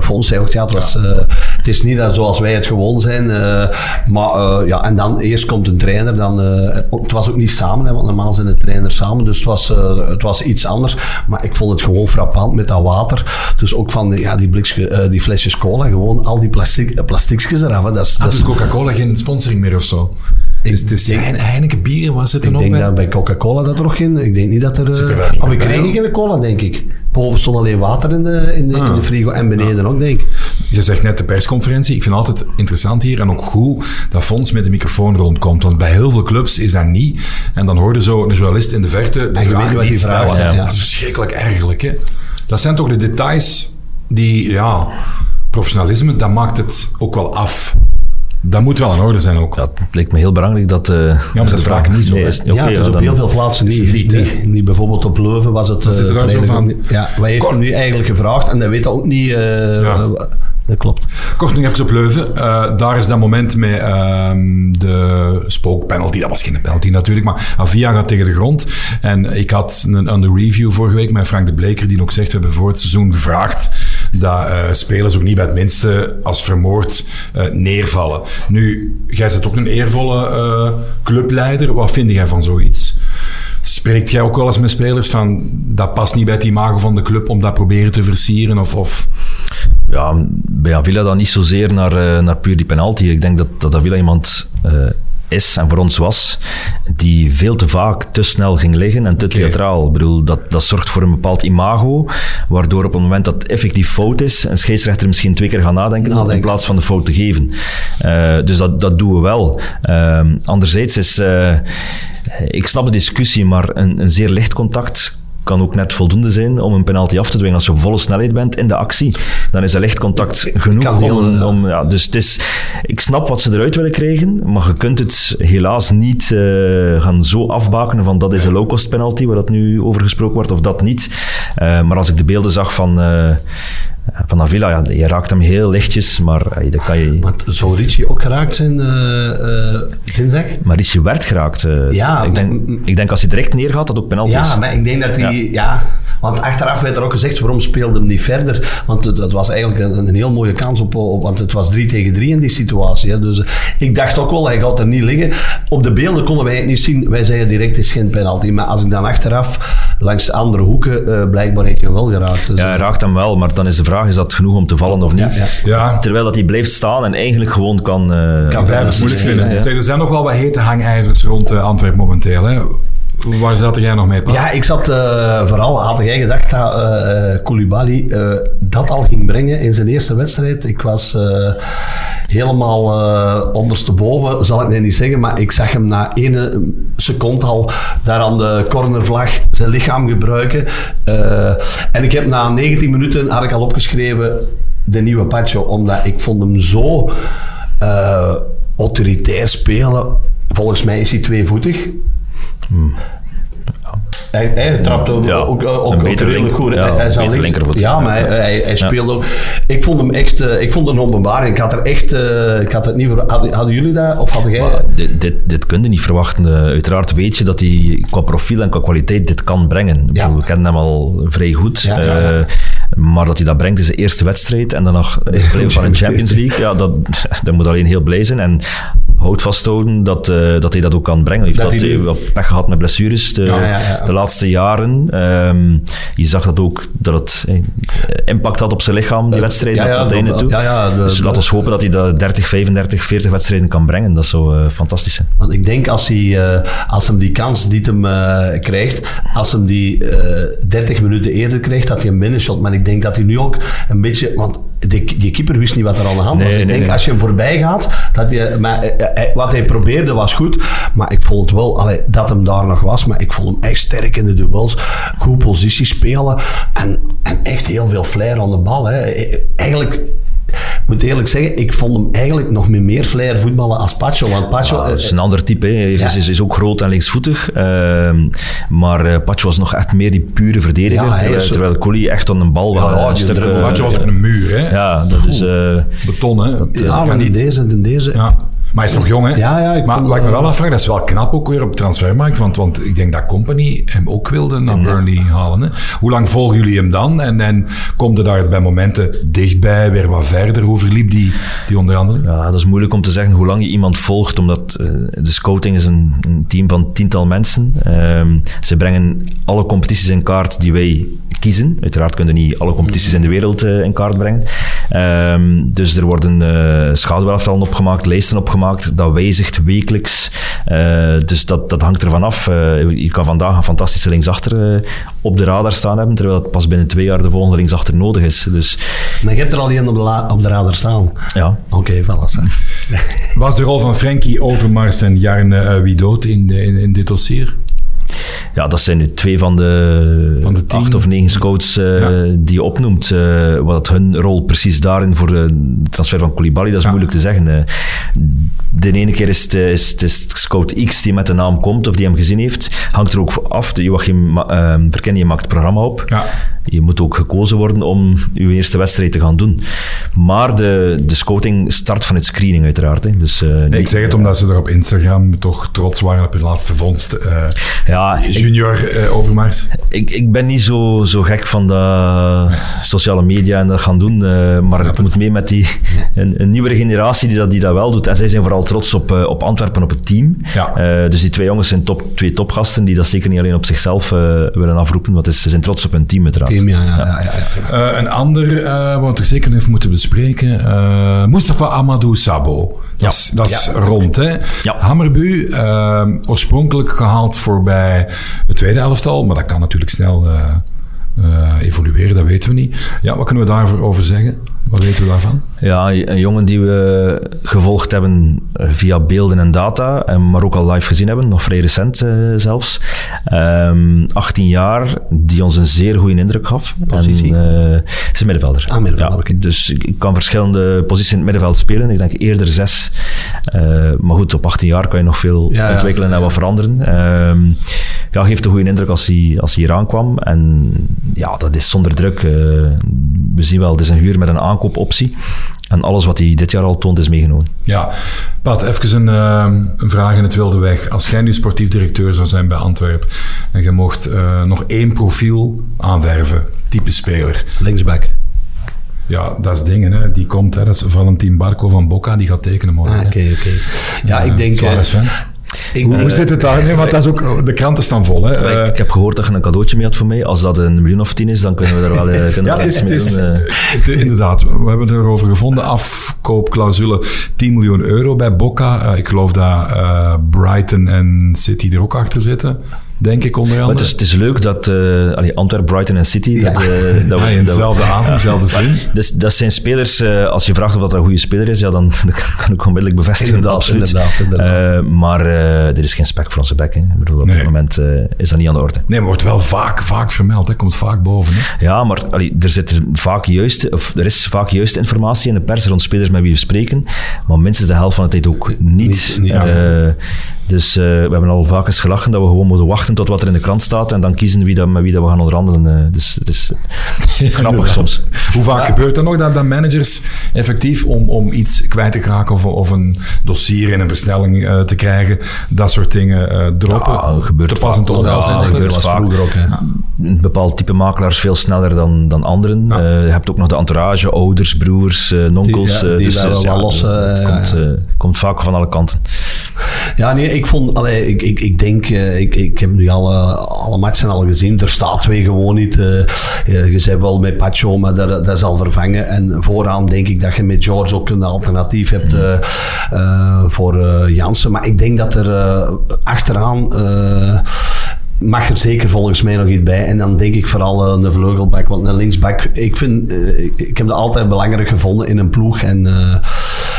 Fons zei ook, ja, het was, ja. Het is niet dat zoals wij het gewoon zijn. eh, maar eh, ja, en dan eerst komt een trainer. Dan, eh, het was ook niet samen, hè, want normaal zijn de trainers samen. Dus het was, het was iets anders. Maar ik vond het gewoon frappant met dat water. Dus ook van ja, die, blikske, die flesjes cola, gewoon al die plastic, plastiekjes eraf. Hè. Dat is, dat is Coca-Cola geen sponsoring meer of zo. Het is, het is denk- Heineken bieren, wat zit er ik nog denk bij? dat bij Coca-Cola dat er nog in. Ik denk niet dat er. Zit er eh, daar maar we kregen geen cola, denk ik. Boven stond alleen water in de, in de, in de frigo en beneden ook, denk ik. Je zegt net de persconferentie. Ik vind het altijd interessant hier en ook goed dat Fons met de microfoon rondkomt. Want bij heel veel clubs is dat niet. En dan hoorde zo een journalist in de verte de vraag niet die vraag stellen. ja. Dat is verschrikkelijk ergerlijk. Hè? Dat zijn toch de details die, ja, professionalisme, dat maakt het ook wel af. Dat moet wel in orde zijn ook. Ja, het lijkt me heel belangrijk dat... eh maar dat is vaak niet zo, Nee, is- ja, het is ja, op heel veel plaatsen niet. het niet, niet, niet bijvoorbeeld op Leuven was het. Zit er eh, dan zo van-. Ja, wij heeft hem nu eigenlijk gevraagd en hij weet dat ook niet. eh, Ja. dat klopt. Kort nog even op Leuven. Eh, daar is dat moment met ehm, de spookpenalty. Dat was geen penalty natuurlijk, maar Avia gaat tegen de grond. En ik had een, de review vorige week met Frank de Bleker, die ook zegt, we hebben voor het seizoen gevraagd dat eh, spelers ook niet bij het minste als vermoord eh, neervallen. Nu, jij bent ook een eervolle eh, clubleider. Wat vind jij van zoiets? Spreekt jij ook wel eens met spelers van dat past niet bij het imago van de club om dat proberen te versieren? Of, of Ja, bij Avila dan niet zozeer naar, naar puur die penalty. Ik denk dat, dat Avila iemand is en voor ons was, die veel te vaak te snel ging liggen en te theatraal. Ik bedoel, dat, dat zorgt voor een bepaald imago, waardoor op het moment dat effectief fout is, een scheidsrechter misschien twee keer gaat nadenken, Nadenken. in plaats van de fout te geven. Eh, dus dat, dat doen we wel. Ehm, anderzijds is, eh, ik snap de discussie, maar een, een zeer licht contact kan ook net voldoende zijn om een penalty af te dwingen. Als je op volle snelheid bent in de actie, dan is een licht contact genoeg. om, om, ja, dus het is, ik snap wat ze eruit willen krijgen, maar je kunt het helaas niet eh, gaan zo afbakenen van dat is een low-cost penalty, waar dat nu over gesproken wordt, of dat niet. Eh, maar als ik de beelden zag van, eh van Avila, ja, je raakt hem heel lichtjes, maar eh, dat kan je... Maar zou Richie ook geraakt zijn eh eh dinsdag? Maar Richie werd geraakt. Ja, ik, denk, maar- ik denk als hij direct neergaat, dat ook penalty is. Ja, maar ik denk dat hij... Ja. want achteraf werd er ook gezegd, waarom speelde hem niet verder? Want het- dat was eigenlijk een, een heel mooie kans op, op... Want het was 3 tegen 3 in die situatie. Hè. Dus ik dacht ook wel, hij gaat er niet liggen. Op de beelden konden wij het niet zien. Wij zeiden direct, is geen penalty. Maar als ik dan achteraf langs de andere hoeken... blijkbaar heeft hij hem wel geraakt. Dus, Ja, hij raakt hem wel, maar dan is de vraag, is dat genoeg om te vallen of niet? Ja, ja. ja, Terwijl dat hij blijft staan en eigenlijk gewoon kan... eh, Kan blijven moeilijk vinden. ja. Zeg, er zijn nog wel wat hete hangijzers rond eh, Antwerpen momenteel. Hè? Waar zat jij nog mee, Pat? Ja, ik zat eh, vooral, had jij gedacht dat eh, Koulibaly dat al ging brengen in zijn eerste wedstrijd. Ik was helemaal ondersteboven, zal ik niet zeggen, maar ik zag hem na ene seconde al daar aan de cornervlag zijn lichaam gebruiken. En ik heb na 19 minuten, had ik al opgeschreven, de nieuwe Pacho, omdat ik vond hem zo autoritair spelen. Volgens mij is hij tweevoetig. Hij, hij trapte Ja, ook, ook, een beter redelijk link- goed. ja, Hij- beter linkervoet. Ja, maar Ja. hij, hij, speelde ook... Ik vond hem echt... eh, ik vond het een openbaring. Ik had er echt... eh, ik had het niet voor... Hadden, hadden jullie dat? Of hadden jij... Maar dit, dit, dit kun je niet verwachten. Eh, uiteraard weet je dat hij qua profiel en qua kwaliteit dit kan brengen. We kennen hem al vrij goed. Maar dat hij dat brengt is de eerste wedstrijd en dan nog in de van een Champions League. Ja, dat, dat moet alleen heel blij zijn. En houd vasthouden dat, eh, dat hij dat ook kan brengen. Hij heeft Dat dat, eh, wel pech gehad met blessures de, Ja, ja, ja. de laatste jaren. Ehm, je zag dat ook, dat het eh, impact had op zijn lichaam, die wedstrijd, ja, naar het einde dat- toe. de- dus laten we hopen dat hij de 30, 35, 40 wedstrijden kan brengen. Dat zou eh, fantastisch zijn. Want ik denk als hij, eh, als hem die kans die hem eh, krijgt, als hem die eh 30 minuten eerder krijgt, dat hij een binnenshot. Maar ik denk dat hij nu ook een beetje... Want die, die keeper wist niet wat er aan de hand Nee, was. Ik nee, denk nee. als je hem voorbij gaat, dat je, maar, eh, eh, wat hij probeerde was goed. Maar ik vond het wel allee, dat hem daar nog was. Maar ik vond hem echt sterk in de duels. Goed positie spelen. En, en echt heel veel flair aan de bal. Hè. Eh, Eigenlijk... Ik moet eerlijk zeggen, ik vond hem eigenlijk nog met meer flair voetballen als Pacho. Want Pacho... Ja, eh, het is een ander type. hè. Hij is, Ja. is, is ook groot en linksvoetig. Ehm, maar eh Pacho was nog echt meer die pure verdediger. Ja, terwijl, is- terwijl Colli echt aan een bal Ja, wel een stuk... dribbel. eh, was ook een muur, hè? ja, dat is... eh, Beton, hè? Dat, Ja, eh, maar niet. niet deze en deze. Maar hij is nog jong, hè? Ja, ja, ik maar vond, wat ik me wel afvraag, dat is wel knap ook weer op de transfermarkt. Want, want ik denk dat Company hem ook wilde naar Burnley halen. Hè? Hoe lang volgen jullie hem dan? En, en komt er daar bij momenten dichtbij, weer wat verder? Hoe verliep die, die onderhandeling? Ja, dat is moeilijk om te zeggen hoe lang je iemand volgt, omdat eh, de scouting is een, een team van tiental mensen. Ehm, ze brengen alle competities in kaart die wij kiezen. Uiteraard kunnen niet alle competities in de wereld eh, in kaart brengen. Ehm, dus er worden uh, schaduwelftallen opgemaakt, lijsten opgemaakt. Dat wijzigt wekelijks. Eh, dus dat, dat hangt ervan af. Eh, je kan vandaag een fantastische linksachter eh, op de radar staan hebben, terwijl het pas binnen twee jaar de volgende linksachter nodig is. Dus Maar je hebt er al een op de, op de radar staan. ja, Oké, voilà. zeg. Was de rol van Frankie Overmars en Jarne uh, Widoot in, de, in, in dit dossier? Ja, dat zijn nu twee van de, Van de acht of negen scouts uh, Ja. die je opnoemt. Uh, wat hun rol precies daarin voor de transfer van Koulibaly, dat is Ja. moeilijk te zeggen. De ene keer is het, eh, is, het, is het scout X die met de naam komt of die hem gezien heeft. Hangt er ook af. Joachim uh, Verkennen, je maakt het programma op. Ja. Je moet ook gekozen worden om je eerste wedstrijd te gaan doen. Maar de, de scouting start van het screening uiteraard. Hè. Dus, uh, Nee, ik zeg het omdat ze er op Instagram toch trots waren op hun laatste vondst. Uh, ja, ik, junior uh, Overmars. ik, ik ben niet zo, zo gek van de sociale media en dat gaan doen. Maar Snap ik moet mee met die, een, een nieuwere generatie die dat, die dat wel doet. En zij zijn vooral trots op, op Antwerpen, op het team. Ja. Dus die twee jongens zijn top, twee topgasten die dat zeker niet alleen op zichzelf willen afroepen. Want ze zijn trots op hun team uiteraard. Team, ja, ja, ja, ja, ja. Uh, een ander uh, wat we toch zeker even moeten bespreken. Uh, Mustafa Amadou Sabo. Dat is, dat is Ja. rond, hè? Ja. Hammerbu, uh, oorspronkelijk gehaald voorbij het tweede elftal. Maar dat kan natuurlijk snel uh, uh, evolueren, dat weten we niet. Ja, wat kunnen we daarover zeggen? Wat weten we daarvan? Ja, een jongen die we gevolgd hebben via beelden en data, en maar ook al live gezien hebben, nog vrij recent uh, zelfs. Um, 18 jaar, die ons een zeer goede indruk gaf. Positie? En, uh, is een middenvelder. Ah, middenvelder, ja. Dus ik, kan verschillende posities in het middenveld spelen. Ik denk eerder zes. Maar goed, op 18 jaar kan je nog veel Ja, ontwikkelen ja, en wat veranderen. Um, ja, geeft een goede indruk als hij, als hij hier aankwam. En ja, dat is zonder druk. Uh, we zien wel, het is een huur met een aankoopoptie. En alles wat hij dit jaar al toont is meegenomen. Ja, Pat, even een, uh, een vraag in het wilde weg. Als jij nu sportief directeur zou zijn bij Antwerpen en je mocht uh, nog één profiel aanwerven, type speler. Linksback. Ja, dat is dingen, hè. Die komt, hè. Dat is Valentin Barco van Boca, die gaat tekenen morgen. Ah, oké, oké. Ja, Uh, ik denk... Suarez eh, fan. Ik- Hoe, eh, zit het daar? Want dat is ook, de kranten staan vol, hè. Ik, ik heb gehoord dat je een cadeautje mee had voor mij. Als dat een miljoen of tien is, dan kunnen we er wel, eh, kunnen Ja, het is, is, eh. de- inderdaad. We hebben het erover gevonden. Afkoopclausule 10 miljoen euro bij Boca. Uh, ik geloof dat uh, Brighton en City er ook achter zitten. Denk ik onder andere. het, is, het is leuk dat uh, allee, Antwerp, Brighton en City... Dat, uh, dat Ja, in dezelfde adem, dezelfde zin. Dus dat zijn spelers, uh, als je vraagt of dat een goede speler is, ja, dan, dan kan ik onmiddellijk bevestigen. Inderdaad, absoluut. inderdaad, inderdaad. Uh, maar uh, er is geen spek voor onze bek. Hè. Ik bedoel, op Nee. dit moment uh, is dat niet aan de orde. Nee, maar wordt wel vaak, vaak vermeld. Hè. Komt vaak boven. Hè. Ja, maar allee, er, zit er, vaak juiste, of er is vaak juiste informatie in de pers rond spelers met wie we spreken, maar minstens de helft van de tijd ook niet. Niet, niet, ja. Dus uh, we hebben al vaak eens gelachen dat we gewoon moeten wachten tot wat er in de krant staat en dan kiezen wie dat, met wie dat we gaan onderhandelen. Uh, dus het is grappig soms. Hoe vaak Ja. gebeurt dat nog dat, dat managers effectief om, om iets kwijt te raken of, of een dossier in een versnelling uh, te krijgen, dat soort dingen uh, droppen? Ja, gebeurt te pas en onpas. Gebeurt dat was vaak. vroeger ook, hè. Een bepaald type makelaars veel sneller dan, dan anderen. Ja. Uh, je hebt ook nog de entourage, ouders, broers, uh, nonkels. Die- ja, die dus, dus, wel ja, los, het ja, komt, ja. uh, komt vaak van alle kanten. Ja, nee, ik vond, allee, ik, ik, ik denk, eh, ik, ik heb nu alle, alle matchen al gezien. Er staat twee gewoon niet. eh, je, zei wel met Pacho, maar dat, dat is al vervangen. En vooraan denk ik dat je met George ook een alternatief hebt eh, eh, voor Jansen. Maar ik denk dat er achteraan. mag er zeker volgens mij nog iets bij. En dan denk ik vooral uh, de vleugelback. Want een linksback, ik, vind, uh, ik, ik heb dat altijd belangrijk gevonden in een ploeg. En uh,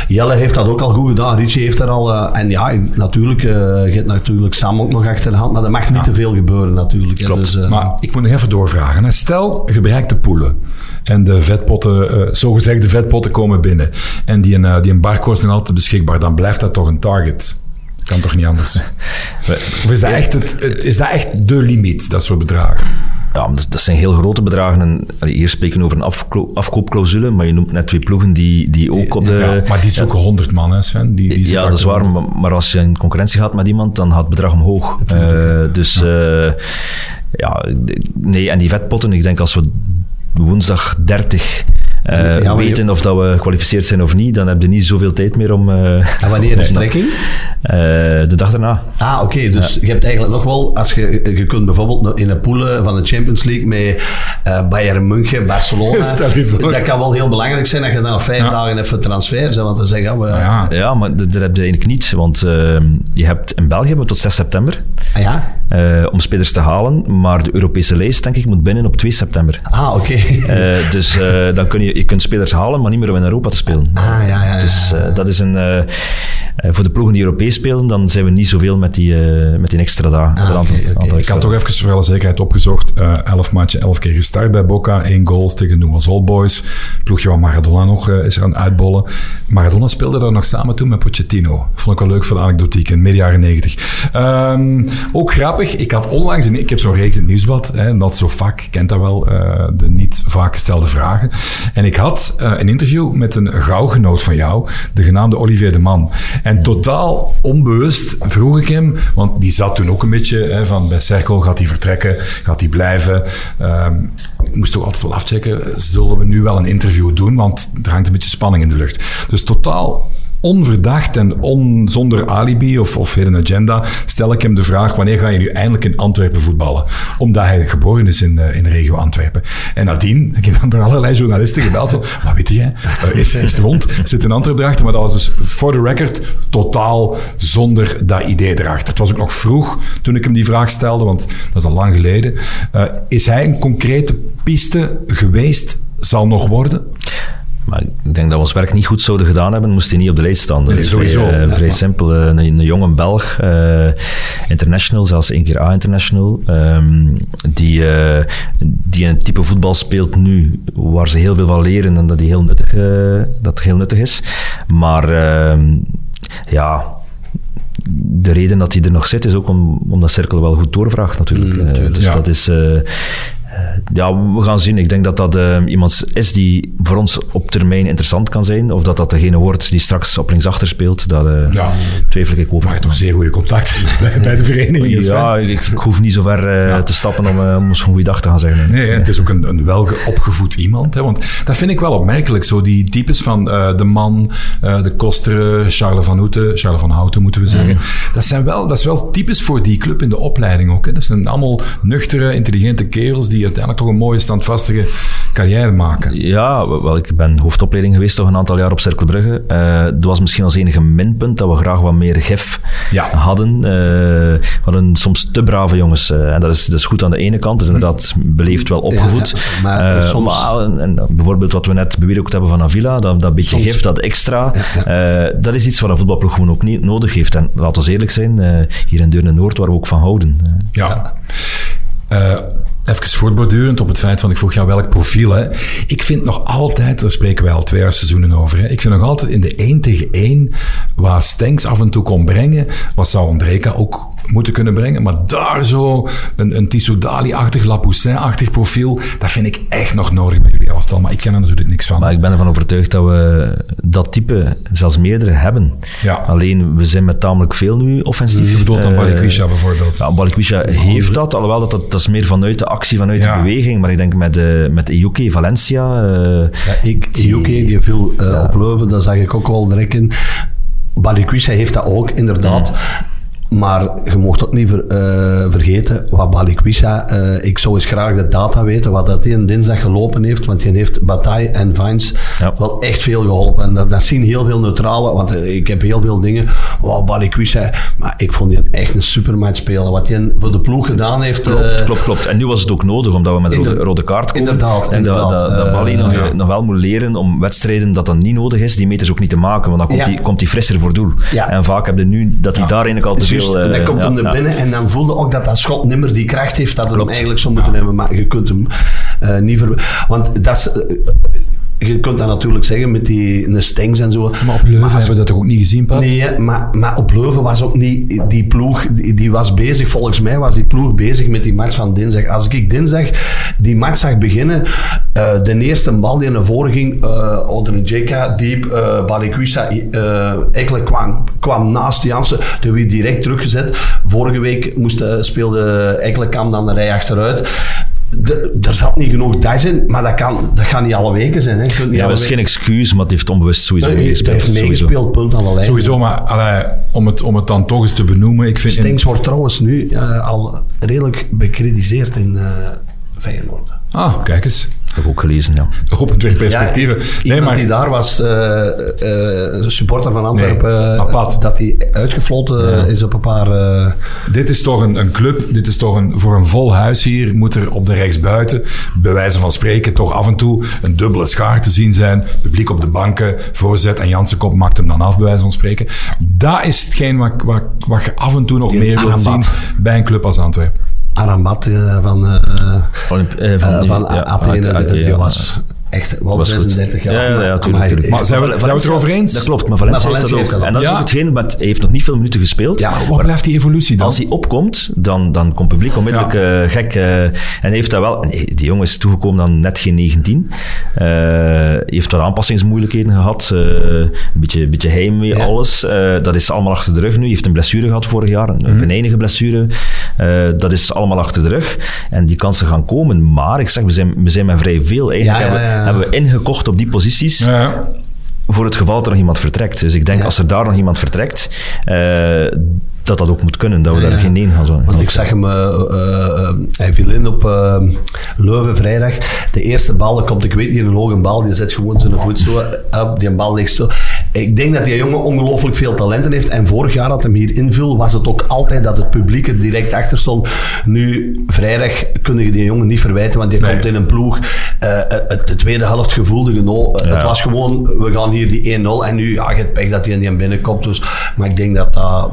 Jelle heeft dat ook al goed gedaan. Richie heeft er al... Uh, en ja, natuurlijk, uh, je hebt natuurlijk Sam ook nog achter de hand. Maar er mag niet Ja. te veel gebeuren natuurlijk. Klopt. Dus, uh, Maar ik moet nog even doorvragen. hè. Stel, je bereikt de poelen en de vetpotten, eh zogezegde vetpotten komen binnen en die een, eh, die een barcode is nog altijd beschikbaar, dan blijft dat toch een target. Kan toch niet anders? Of is dat echt, het, het- is dat echt de limiet, dat soort bedragen? Ja, dat, dat zijn heel grote bedragen. En, allee, hier spreken we over een afkoopclausule, maar je noemt net twee ploegen die, die ook op de... Ja, maar die zoeken 100 man, hè Sven? Die, die ja, dat is waar, maar, maar als je in concurrentie gaat met iemand, dan gaat het bedrag omhoog. Eh, dus eh, ja, d- nee, en die vetpotten, ik denk als we woensdag 30 eh, Ja, maar je- weten of dat we gekwalificeerd zijn of niet, dan heb je niet zoveel tijd meer om... eh, En wanneer is trekking? eh, de dag daarna. Ah, oké. dus je hebt eigenlijk nog wel, als je, je kunt bijvoorbeeld in de poelen van de Champions League met eh, Bayern München, Barcelona. Stel je voor. Dat kan wel heel belangrijk zijn dat je dan vijf Ja. dagen even transfer bent. Want dan zeg je, ah, we, Ja, Ja, maar dat, dat heb je eigenlijk niet, want eh, je hebt in België we tot 6 september ah, ja? eh, om spelers te halen, maar de Europese lijst, denk ik, moet binnen op 2 september. Ah, oké. Eh, dus eh, dan kun je, je kunt spelers halen, maar niet meer om in Europa te spelen. Ah, ja, ja, ja, Dus eh, dat is een... eh, eh, voor de ploegen die Europees spelen, dan zijn we niet zoveel met die, eh, met die extra dagen. Ah, Ik extra had toch even voor alle zekerheid opgezocht. eh 11 matchen, 11 keer gestart bij Boca. 1 goals tegen Newell's Old Boys. Ploegje waar Maradona nog is aan het uitbollen. Maradona speelde daar nog samen toen met Pochettino. Vond ik wel leuk voor de anekdotiek in midden jaren 90. Ehm, ook grappig, ik had onlangs... Ik heb zo'n reeks in het nieuwsblad. Hè, dat zo je kent dat wel. de niet vaak gestelde vragen. En ik had een interview met een gauwgenoot van jou. De genaamde Olivier de Man. En totaal onbewust vroeg ik hem... Want die zat toen ook een beetje hè, van bij Cirkel. Gaat hij vertrekken? Gaat hij blijven? Ehm, ik moest toch altijd wel afchecken. Zullen we nu wel een interview doen? Want er hangt een beetje spanning in de lucht. Dus totaal onverdacht en on, zonder alibi of, of hidden agenda stel ik hem de vraag wanneer ga je nu eindelijk in Antwerpen voetballen? Omdat hij geboren is in, eh, in de regio Antwerpen. En nadien heb ik dan door allerlei journalisten gebeld van, wat weet jij? Eh, is, is rond? Zit in Antwerpen erachter? Maar dat was dus voor de record totaal zonder dat idee erachter. Het was ook nog vroeg toen ik hem die vraag stelde, want dat is al lang geleden. Eh, is hij een concrete piste geweest, zal nog worden? Maar ik denk dat we ons werk niet goed zouden gedaan hebben, moest hij niet op de lijst staan. Nee, is sowieso. Vrij, eh, vrij simpel. Eh, Een, een jonge Belg, eh, international, zelfs één keer A-international, ehm, die, die een type voetbal speelt nu, waar ze heel veel van leren en dat, die heel nuttig, dat heel nuttig is. Maar ehm, ja, de reden dat hij er nog zit is ook om, omdat Cirkel wel goed doorvraagt natuurlijk. Mm, dus Ja. dat is... ja, we gaan zien. Ik denk dat dat eh, iemand is die voor ons op termijn interessant kan zijn. Of dat dat degene wordt die straks op linksachter speelt. Dat eh, Ja. twijfel ik over. Maar je hebt toch zeer goede contacten bij, de vereniging. Ja, ik, ik hoef niet zo ver eh, te stappen om, eh, om eens een goede dag te gaan zeggen. Nee, het is ook een, een wel opgevoed iemand. Hè, want dat vind ik wel opmerkelijk. Zo die types van eh, de man, eh, de Kosteren, Charles van Houten, Charles van Houten moeten we zeggen. Dat, zijn wel, dat is wel types voor die club in de opleiding ook. Hè. Dat zijn allemaal nuchtere, intelligente kerels die uiteindelijk toch een mooie, standvastige carrière maken. Ja, wel, ik ben hoofdopleiding geweest toch een aantal jaar op Cercle Brugge. Eh, dat was misschien als enige minpunt dat we graag wat meer gef Ja. hadden. Eh, we hadden soms te brave jongens. eh, en dat is, dat is goed aan de ene kant. Dat is inderdaad beleefd wel opgevoed. ja, maar soms- en, en bijvoorbeeld wat we net bewierookt hebben van Avila, dat, dat beetje Soms- gif, dat extra, dat is iets wat een voetbalploeg gewoon ook niet nodig heeft. En laten we eerlijk zijn, hier in Deurne-Noord, waar we ook van houden. Ja. Even voortbordurend op het feit van, ik vroeg jou welk profiel. Hè. Ik vind nog altijd, daar spreken wij al twee jaar seizoenen over, hè. ik vind nog altijd in de 1 tegen 1, waar Stenks af en toe kon brengen, wat zou Andreka ook moeten kunnen brengen, maar daar zo een, een Tissoudali-achtig, Lapoussin-achtig profiel, dat vind ik echt nog nodig bij jullie elftal, maar ik ken er natuurlijk niks van. Maar ik ben ervan overtuigd dat we dat type, zelfs meerdere, hebben. Ja. Alleen, we zijn met tamelijk veel nu offensief. Je bedoelt dan Eh, Balikwisha bijvoorbeeld. Ja, Balikwisha heeft dat, alhoewel dat, dat, dat is meer vanuit de actie, vanuit Ja. de beweging. Maar ik denk met, uh, met Valencia... Uh, ja, ik, die viel uh, ja. op Leuven, dat zag ik ook wel direct in. Heeft dat ook, inderdaad. Mm. Maar je mocht ook niet ver, uh, vergeten, wat Balikwisha, uh, ik zou eens graag de data weten, wat dat een dinsdag gelopen heeft, want die heeft Bataille en Vines ja. wel echt veel geholpen. En dat, dat zien heel veel neutrale, want uh, ik heb heel veel dingen, wow, Balikwisha, maar ik vond die echt een supermatch spelen. Wat hij voor de ploeg gedaan heeft. Klopt, klopt, klopt. En nu was het ook nodig, omdat we met een rode, rode kaart komen. Inderdaad. En dat, dat, dat Bali nog, ja. nog wel moet leren om wedstrijden dat dan niet nodig is, die meters ook niet te maken, want dan komt hij ja. komt frisser voor doel. En vaak heb je nu dat hij daar eigenlijk al te Veel... dan komt hem naar binnen en dan voelde ook dat dat schot nimmer die kracht heeft dat hij hem eigenlijk zou moeten hebben. Maar je kunt hem uh, niet ver... Want dat is... Uh, je kunt dat natuurlijk zeggen met die Stengs en zo. Maar op Leuven als- hebben we dat toch ook niet gezien, Pat? Nee, maar, maar op Leuven was ook niet die ploeg, die, die was bezig, volgens mij was die ploeg bezig met die match van dinsdag. Als ik dinsdag die match zag beginnen, eh, de eerste bal die naar voren ging, eh onder een JK diep, Balikwisha, eh Ekle kwam, kwam naast Jansen, toen werd direct teruggezet. Vorige week moest, speelde Ekle kwam dan de rij achteruit. Er zat niet genoeg dags in, maar dat, kan, dat gaat niet alle weken zijn. Hè. Ja, alle dat is geen excuus, maar het heeft onbewust sowieso meegespeeld. heeft Sowieso. meegespeeld, punt aan de lijn. Sowieso, maar allee, om, het, om het dan toch eens te benoemen. Ik vind Stengs wordt trouwens nu eh, al redelijk bekritiseerd in eh Feyenoord. Ah, kijk eens. Heb ik ook gelezen, ja. Opent weer perspectieven. Ja, nee, iemand maar die daar was, eh, eh, een supporter van Antwerpen, Nee, eh, dat hij uitgefloten is op een paar... eh, dit is toch een, een club, dit is toch een, voor een vol huis hier, moet er op de rechtsbuiten, bij wijze van spreken, toch af en toe een dubbele schaar te zien zijn. Publiek op de banken, voorzet en Jansen Kop maakt hem dan af, bij wijze van spreken. Dat is hetgeen wat, wat, wat je af en toe nog Een meer wilt zien bij een club als Antwerpen. Arambat eh, van, eh, Olymp- eh, van, van ja, Athene, die was echt wel was goed. 36 jaar. Ja, ja, ja, maar- tuurlijk, maar hij- tuurlijk. Maar zijn we, zijn we het erover eens? Dat klopt, maar Valencia, Maar heeft dat ook. heeft dat En dat is ook. hetgeen, maar hij heeft nog niet veel minuten gespeeld. Ja, Wat blijft die evolutie dan? Als hij opkomt, dan, dan komt het publiek onmiddellijk Ja. eh, gek. eh, en hij heeft dat wel... en Die jongen is toegekomen dan net geen 19. Eh, Hij heeft wat aanpassingsmoeilijkheden gehad. eh, een beetje, een beetje heimwee, Ja. alles. Eh, dat is allemaal achter de rug nu. Hij heeft een blessure gehad vorig jaar. Een venijnige blessure. Eh, dat is allemaal achter de rug. En die kansen gaan komen. Maar ik zeg, we zijn, we zijn met vrij veel. Eigenlijk Ja, ja, hebben, we- ingekocht op die posities Ja. voor het geval dat er nog iemand vertrekt. Dus ik denk als er daar nog iemand vertrekt, eh, dat dat ook moet kunnen. Dat we Ja, daar ja. geen nee gaan zo. Want ik zag hem, eh, eh, eh, hij viel in op Leuven vrijdag. De eerste bal, dat komt, ik weet niet, een hoge bal, die zet gewoon zijn voet zo op, die bal ligt zo. Ik denk dat die jongen ongelooflijk veel talenten heeft. En vorig jaar dat hem hier inviel, was het ook altijd dat het publiek er direct achter stond. Nu, vrijdag kun je die jongen niet verwijten, want die Nee. komt in een ploeg. Eh, het, de tweede helft gevoelde genoeg. Ja. Het was gewoon, we gaan hier die 1-0. En nu, ja, je hebt pech dat hij in die binnenkomt. Dus, maar ik denk dat dat... Dat,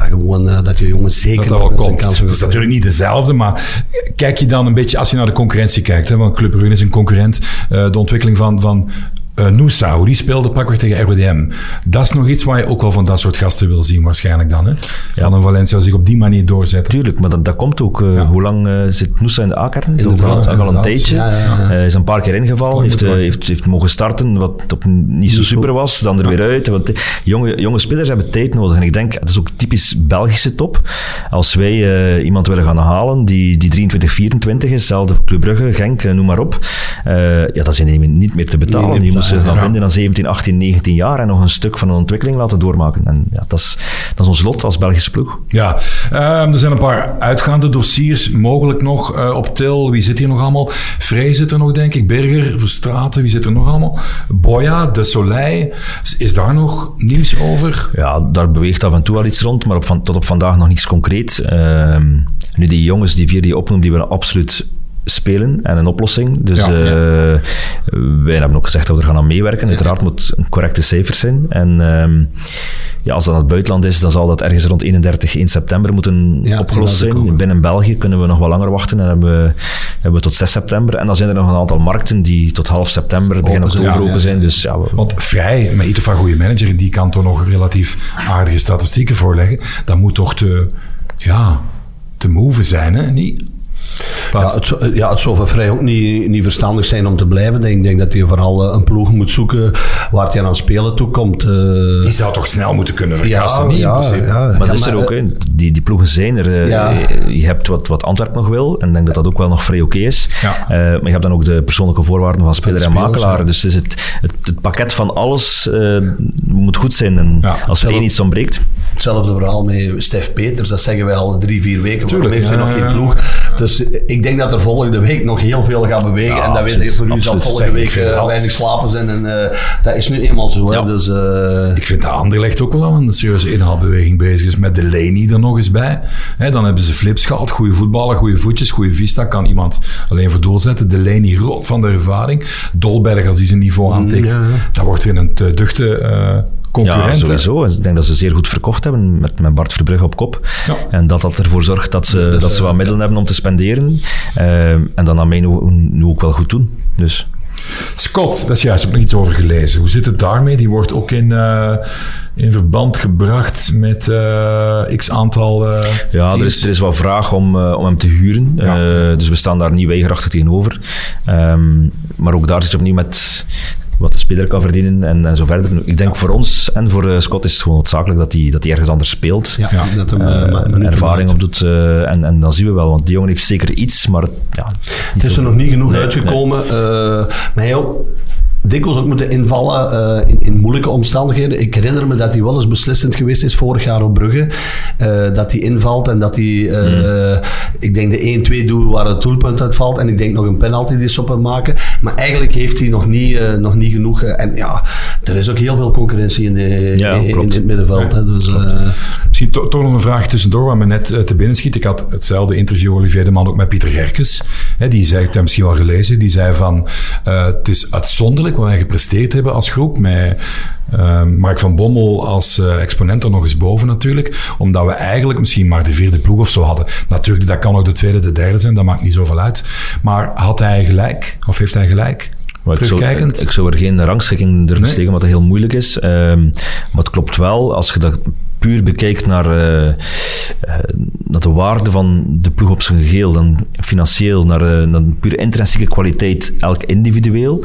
gewoon, eh, dat je jongen zeker dat nog komt. Het is natuurlijk niet dezelfde, maar kijk je dan een beetje, als je naar de concurrentie kijkt, hè, want Club Brugge is een concurrent, eh, de ontwikkeling van, van eh Noosa, hoe die speelde pakweg tegen RWDM. Dat is nog iets waar je ook wel van dat soort gasten wil zien waarschijnlijk dan. Hè? Van een Valencia zich op die manier doorzetten. Tuurlijk, maar dat, dat komt ook. eh, Hoe lang eh, zit Noosa in de A-kern? Al, ook al een tijdje. Ja, is een paar keer ingevallen, heeft, heeft, heeft mogen starten, wat op niet zo super was, dan er weer uit. Want jonge, jonge spelers hebben tijd nodig. En ik denk, dat is ook typisch Belgische top. Als wij iemand willen gaan halen die, die 23, 24 is, zelfde Club Brugge, Genk, noem maar op, ja, dat zijn niet meer te betalen. Nee, ze gaan ja. vinden aan 17, 18, 19 jaar en nog een stuk van een ontwikkeling laten doormaken. En ja, dat is, dat is ons lot als Belgische ploeg. Ja, ehm, er zijn een paar uitgaande dossiers mogelijk nog eh, op til. Wie zit hier nog allemaal? Vrij zit er nog, denk ik. Berger, Verstraten, wie zit er nog allemaal? Boya, De Soleil. Is- daar nog nieuws over? Ja, daar beweegt af en toe wel iets rond, maar op van, tot op vandaag nog niets concreet. Ehm, nu, die jongens, die vier die je opnoemt, die willen absoluut spelen en een oplossing. Dus Ja, eh, wij hebben ook gezegd dat we er gaan aan meewerken. Uiteraard moet een correcte cijfers zijn. En ehm, ja, als dat het buitenland is, dan zal dat ergens rond 31 1 september moeten opgelost zijn. Binnen België kunnen we nog wel langer wachten en hebben we, hebben we tot 6 september. En dan zijn er nog een aantal markten die tot half september, begin Open zijn, oktober open zijn. Dus ja, we- Want Vrij, met Ito van goede manager, die kan toch nog relatief aardige statistieken voorleggen. Dat moet toch te, ja, te move zijn, hè? Niet? Ja, het, zou- ja, het zou voor Vrij ook niet, niet verstandig zijn om te blijven. Ik denk dat hij vooral eh, een ploeg moet zoeken waar hij aan spelen toe komt. eh. die zou toch snel moeten kunnen vergassen, niet? in ja, ja, Maar ja, dat is er ook, eh, hè. Die, die ploegen zijn er. eh, Ja. Je hebt wat, wat Antwerpen nog wil, en ik denk dat dat ook wel nog vrij oké is. Ja. Eh, maar je hebt dan ook de persoonlijke voorwaarden van speler en makelaar. ja. Dus het, is het, het, het pakket van alles eh, moet goed zijn. En Ja. als er één iets ontbreekt, Hetzelfde verhaal met Stef Peters, dat zeggen wij al drie, vier weken. Waarom Tuurlijk, heeft hij nog geen ploeg? Dus ik denk dat er volgende week nog heel veel gaat bewegen. Ja, en dat weet ik, voor u zal volgende week eh, weinig slapen zijn. En eh, dat is nu eenmaal zo. Ja. Dus, eh, Ik vind dat Anderlecht ook wel aan een serieuze inhaalbeweging bezig is. Met Delaney er nog eens bij. Dan hebben ze flips gehad. Goede voetballer, goede voetjes, goede vista. Kan iemand alleen voor doel zetten. Delaney rot van de ervaring. Dolberg als die zijn niveau aantikt. ja, ja. Dat wordt weer een te duchte eh, ja, sowieso. En Ik denk dat ze zeer goed verkocht hebben met, met Bart Verbrugge op kop. Ja. En dat dat ervoor zorgt dat ze, dat ze eh, wat middelen hebben om te spenderen. Eh, en dan aan mij nu, nu ook wel goed doen. Dus... Scott, dat is juist, ik heb nog iets over gelezen. Hoe zit het daarmee? Die wordt ook in, uh, in verband gebracht met uh, x aantal. Uh, ja, er is, er is wel vraag om, om hem te huren. Ja. dus we staan daar niet weigerachtig tegenover. Um, maar ook daar zit je opnieuw met wat de speler kan verdienen en, en zo verder. Ik denk voor ons en voor uh, Scott is het gewoon noodzakelijk dat hij dat ergens anders speelt. Ja, ja. dat hem uh, ervaring op doet. Uh, en, en dan zien we wel, want die jongen heeft zeker iets, maar ja, het is er nog niet genoeg nee, uitgekomen. Nee. maar hij ook dikwijls ook moeten invallen uh, in, in, moeilijke omstandigheden. Ik herinner me dat hij wel eens beslissend geweest is vorig jaar op Brugge. Uh, dat hij invalt en dat hij, uh, mm. ik denk de 1-2 doet waar het doelpunt uitvalt. En ik denk nog een penalty die ze op hem maken. Maar eigenlijk heeft hij nog niet, nog niet genoeg. en ja, er is ook heel veel concurrentie in, de, ja, in, in, het middenveld. Ja, hè, dus, Misschien to, toch nog een vraag tussendoor, wat me net te binnen schiet. Ik had hetzelfde interview Olivier de Man ook met Pieter Gerkes. Hè, die zei, ik heb misschien wel gelezen, die zei van het is uitzonderlijk wat wij gepresteerd hebben als groep. Met uh, Mark van Bommel als uh, exponent er nog eens boven natuurlijk. Omdat we eigenlijk misschien maar de vierde ploeg of zo hadden. Natuurlijk, dat kan ook de tweede, de derde zijn. Dat maakt niet zoveel uit. Maar had hij gelijk? Of heeft hij gelijk? Maar ik, zou, ik zou er geen rangschikking durven nee. zeggen, wat heel moeilijk is. Um, maar het klopt wel, als je dat puur bekijkt naar, uh, naar de waarde van de ploeg op zijn geheel, dan financieel, naar, uh, naar puur intrinsieke kwaliteit, elk individueel,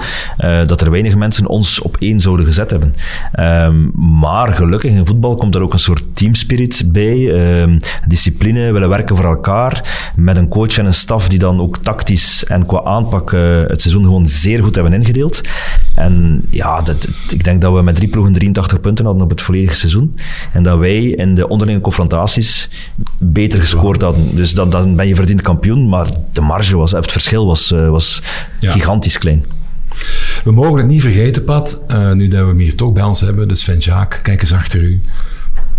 dat er weinig mensen ons op één zouden gezet hebben. Um, maar gelukkig in voetbal komt er ook een soort teamspirit bij, um, discipline, willen werken voor elkaar, met een coach en een staf die dan ook tactisch en qua aanpak het seizoen gewoon zeer goed hebben ingedeeld. En ja, dat, ik denk dat we met drie ploegen 83 punten hadden op het volledige seizoen. En dat wij in de onderlinge confrontaties beter gescoord hadden. Dus dan, dan ben je verdiend kampioen, maar de marge was, het verschil was, uh, was ja. gigantisch klein. We mogen het niet vergeten, Pat, uh, nu dat we hem hier toch bij ons hebben, de Sven Jaak, kijk eens achter u.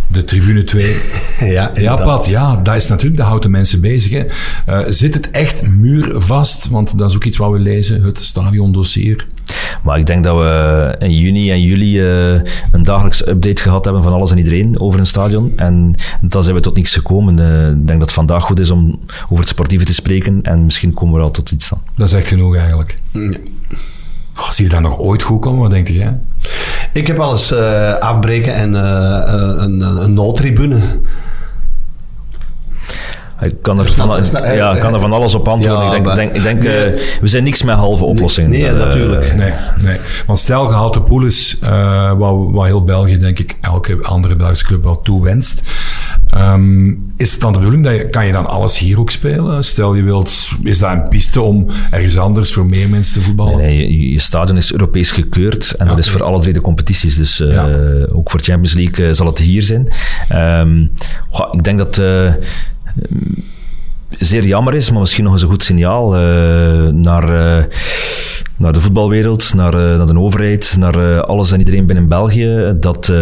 De tribune 2. ja, ja, Pat, ja, dat is natuurlijk, dat houdt de mensen bezig. Hè. Uh, zit het echt muurvast? Want dat is ook iets wat we lezen, het stadiondossier. Maar ik denk dat we in juni en juli uh, een dagelijkse update gehad hebben van alles en iedereen over een stadion. En dan zijn we tot niks gekomen. Uh, ik denk dat het vandaag goed is om over het sportieve te spreken en misschien komen we al tot iets dan. Dat is echt genoeg eigenlijk. Ja. Oh, zie je dat nog ooit goed komen? Wat denk jij? Ik heb eens uh, afbreken en een, een noodtribune. Ik kan er, van, ja, kan er van alles op antwoorden. Ja, ik denk, denk, ik denk nee. uh, we zijn niks met halve oplossingen. Nee, nee uh, natuurlijk. Nee, nee. Want stel gehaald de pool is, uh, wat, wat heel België, denk ik, elke andere Belgische club wel toewenst. Um, is het dan de bedoeling dat je, kan je dan alles hier ook spelen? Stel je wilt, is dat een piste om ergens anders voor meer mensen te voetballen? Nee, nee je, je, stadion is Europees gekeurd en ja, dat is voor alle drie de competities. Dus uh, ja. ook voor Champions League uh, zal het hier zijn. Um, goh, ik denk dat uh, zeer jammer is, maar misschien nog eens een goed signaal uh, naar, uh, naar de voetbalwereld, naar, uh, naar de overheid, naar alles en iedereen binnen België, dat,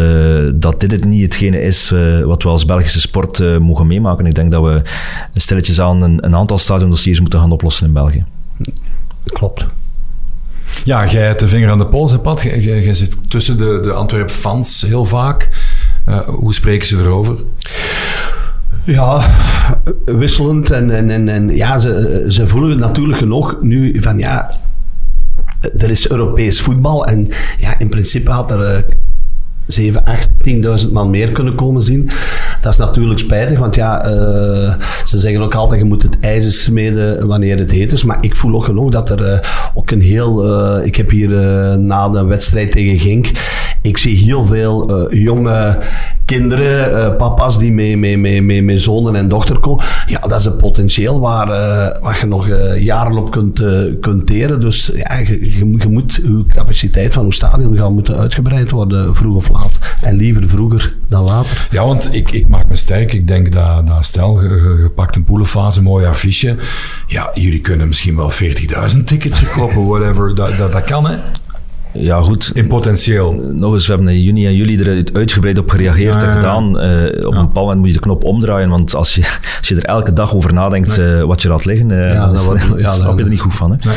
dat dit het niet hetgene is wat we als Belgische sport mogen meemaken. Ik denk dat we stilletjes aan een, een aantal stadiondossiers moeten gaan oplossen in België. Klopt. Ja, jij hebt de vinger aan de pols, hè, Pat. Jij, jij zit tussen de, de Antwerp-fans heel vaak. hoe spreken ze erover? Ja, wisselend. En, en, en, en ja, ze, ze voelen het natuurlijk genoeg nu van ja, er is Europees voetbal. En ja, in principe had er 7, 8, 10.000 man meer kunnen komen zien. Dat is natuurlijk spijtig, want ja, uh, ze zeggen ook altijd, je moet het ijzer smeden wanneer het heet is. Maar ik voel ook genoeg dat er uh, ook een heel... Uh, ik heb hier na de wedstrijd tegen Genk, ik zie heel veel jonge kinderen, uh, papa's die met, met, met, met, met zonen en dochter komen. Ja, dat is een potentieel waar, uh, waar je nog jaren op kunt, kunt teren. Dus ja, je, moet, je capaciteit van je stadion gaan moeten uitgebreid worden, vroeg of laat. En liever vroeger dan later. Ja, want ik, ik maak me sterk. Ik denk dat, dat stel, je, je pakt een poelenfase, mooi affiche. Ja, jullie kunnen misschien wel 40.000 tickets verkopen, whatever. Dat, dat, dat kan, hè? Ja, goed. In potentieel. Nog eens, we hebben in juni en juli er uitgebreid op gereageerd en gedaan. Uh, op een bepaald moment moet je de knop omdraaien, want als je, als je er elke dag over nadenkt nee. uh, wat je laat liggen, uh, ja, dan, snap je er niet goed van. Hè? Nee.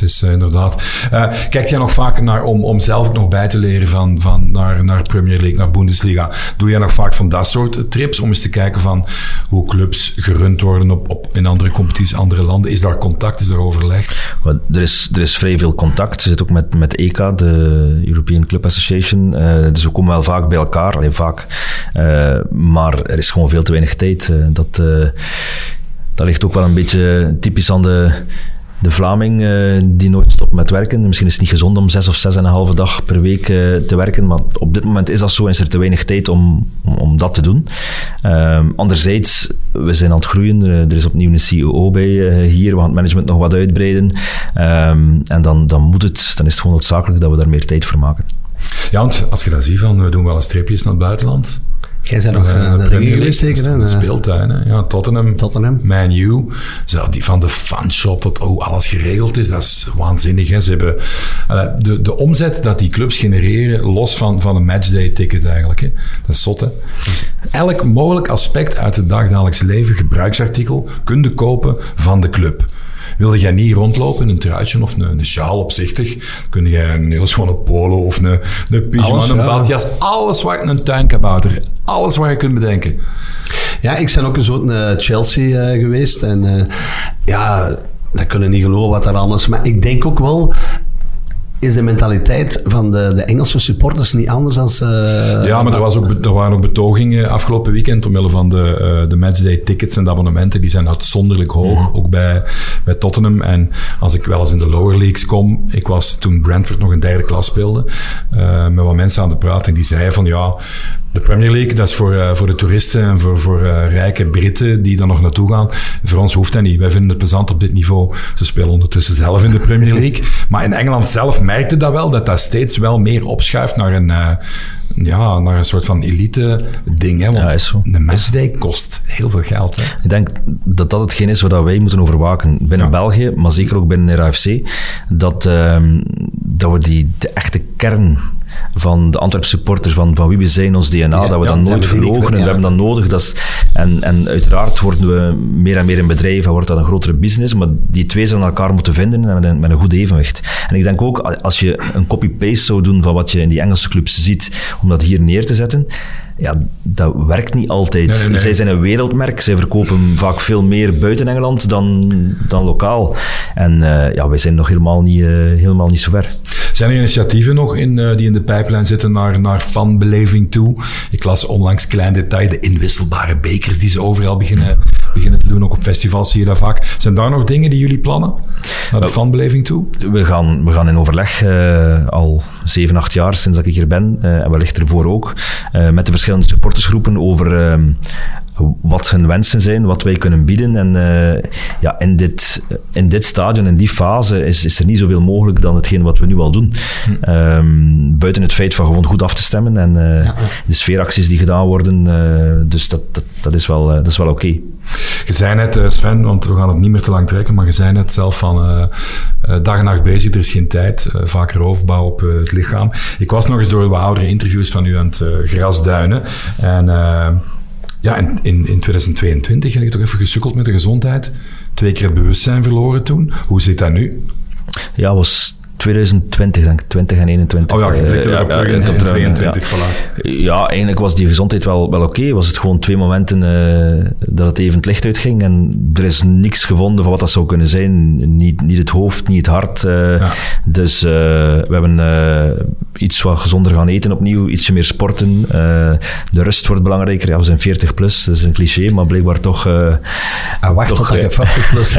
Het is uh, inderdaad. Uh, kijk jij nog vaak naar, om, om zelf nog bij te leren van, van naar, naar Premier League, naar Bundesliga? Doe jij nog vaak van dat soort trips om eens te kijken van hoe clubs gerund worden op, op, in andere competities, andere landen? Is daar contact, is daar overleg? Er, is, er is vrij veel contact. Je zit ook met, met ECA, de European Club Association. Uh, dus we komen wel vaak bij elkaar. Alleen vaak. maar er is gewoon veel te weinig tijd. dat, dat ligt ook wel een beetje typisch aan de de Vlaming uh, die nooit stopt met werken. Misschien is het niet gezond om zes of zes en een halve dag per week uh, te werken, maar op dit moment is dat zo en is er te weinig tijd om, om, dat te doen. Uh, anderzijds, we zijn aan het groeien. Uh, er is opnieuw een CEO bij hier. We gaan het management nog wat uitbreiden. Ehm, en dan, dan moet het, dan is het gewoon noodzakelijk dat we daar meer tijd voor maken. Ja, want als je dat ziet, van, we doen wel een streepjes naar het buitenland. Jij bent nog uh, naar de geweest zeker? De speeltuin, Ja, Tottenham, Tottenham. Man U. Zelf die van de fanshop, dat oh, alles geregeld is, dat is waanzinnig. Hè. Ze hebben, uh, de, de omzet dat die clubs genereren, los van, van een matchday ticket eigenlijk. Hè. Dat is zot, hè. Dus elk mogelijk aspect uit het dagdagelijks leven, gebruiksartikel, kun je kopen van de club. Wilde jij niet rondlopen in een truitje of een, een sjaal opzichtig, kun je een heel schone polo of een, een pyjama, alles, een badjas, alles wat een tuinkabouter, alles wat je kunt bedenken. Ja, ik ben ook een soort uh, Chelsea uh, geweest en uh, ja, dat kunnen niet geloven wat er allemaal is. Maar ik denk ook wel is de mentaliteit van de, de Engelse supporters niet anders dan... Uh, ja, maar er, was ook, er waren ook betogingen afgelopen weekend omwille van de, uh, de matchday tickets en de abonnementen. Die zijn uitzonderlijk hoog, ook bij, bij Tottenham. En als ik wel eens in de lower leagues kom... Ik was toen Brentford nog een derde klas speelde, uh, met wat mensen aan de praten. En die zeiden van, ja, de Premier League, dat is voor, uh, voor de toeristen en voor, voor uh, rijke Britten die daar nog naartoe gaan. Voor ons hoeft dat niet. Wij vinden het plezant op dit niveau. Ze spelen ondertussen zelf in de Premier League. Maar in Engeland zelf merkte dat wel, dat dat steeds wel meer opschuift naar een, uh, ja, naar een soort van elite ding. Hè? Want ja, is zo. Een matchday kost heel veel geld. Hè? Ik denk dat dat hetgeen is wat wij moeten overwaken binnen ja. België, maar zeker ook binnen de RAFC. Dat, uh, dat we die, de echte kern van de Antwerp supporters, van, van wie we zijn, ons DNA, ja, dat we ja, dat nooit verlogen en we hebben dat nodig. Dat is, en, en uiteraard worden we meer en meer een bedrijf en wordt dat een grotere business, maar die twee zullen elkaar moeten vinden met een, met een goed evenwicht. En ik denk ook, als je een copy-paste zou doen van wat je in die Engelse clubs ziet, om dat hier neer te zetten, ja, dat werkt niet altijd. Nee, nee, nee. Zij zijn een wereldmerk. Zij verkopen vaak veel meer buiten Engeland dan, dan lokaal. En uh, ja, wij zijn nog helemaal niet, uh, helemaal niet zo ver. Zijn er initiatieven nog in, uh, die in de pijplijn zitten naar, naar fanbeleving toe? Ik las onlangs klein detail, de inwisselbare bekers die ze overal beginnen, beginnen te doen. Ook op festivals zie je dat vaak. Zijn daar nog dingen die jullie plannen? Naar de fanbeleving toe? We gaan, we gaan in overleg al zeven, acht jaar sinds dat ik hier ben. en wellicht ervoor ook. met de verschillende supportersgroepen over uh, wat hun wensen zijn, wat wij kunnen bieden. En uh, ja, in dit, in dit stadion, in die fase, is, is er niet zoveel mogelijk dan hetgeen wat we nu al doen. Hm. Um, buiten het feit van gewoon goed af te stemmen en uh, ja. de sfeeracties die gedaan worden. dus dat, dat, dat, is wel, dat is wel oké. Okay. Je zei net, Sven, want we gaan het niet meer te lang trekken, maar je zei net zelf van dag en nacht bezig, er is geen tijd, vaker overbouw op het lichaam. Ik was nog eens door de oudere interviews van u aan het grasduinen en ja, in, in, in 2022 heb ik toch even gesukkeld met de gezondheid. Twee keer het bewustzijn verloren toen. Hoe zit dat nu? Ja, was 2020, denk ik, 20 en 21. Oh ja, je blikt er uh, terug in, in 22, ja. voilà. Ja, eigenlijk was die gezondheid wel, wel oké. Okay. Was het gewoon twee momenten uh, dat het even het licht uitging en er is niks gevonden van wat dat zou kunnen zijn. Niet, niet het hoofd, niet het hart. Uh, ja. Dus we hebben iets wat gezonder gaan eten opnieuw, ietsje meer sporten. de rust wordt belangrijker. Ja, we zijn 40 plus, dat is een cliché, maar blijkbaar toch... ah, wacht toch, tot je 50 plus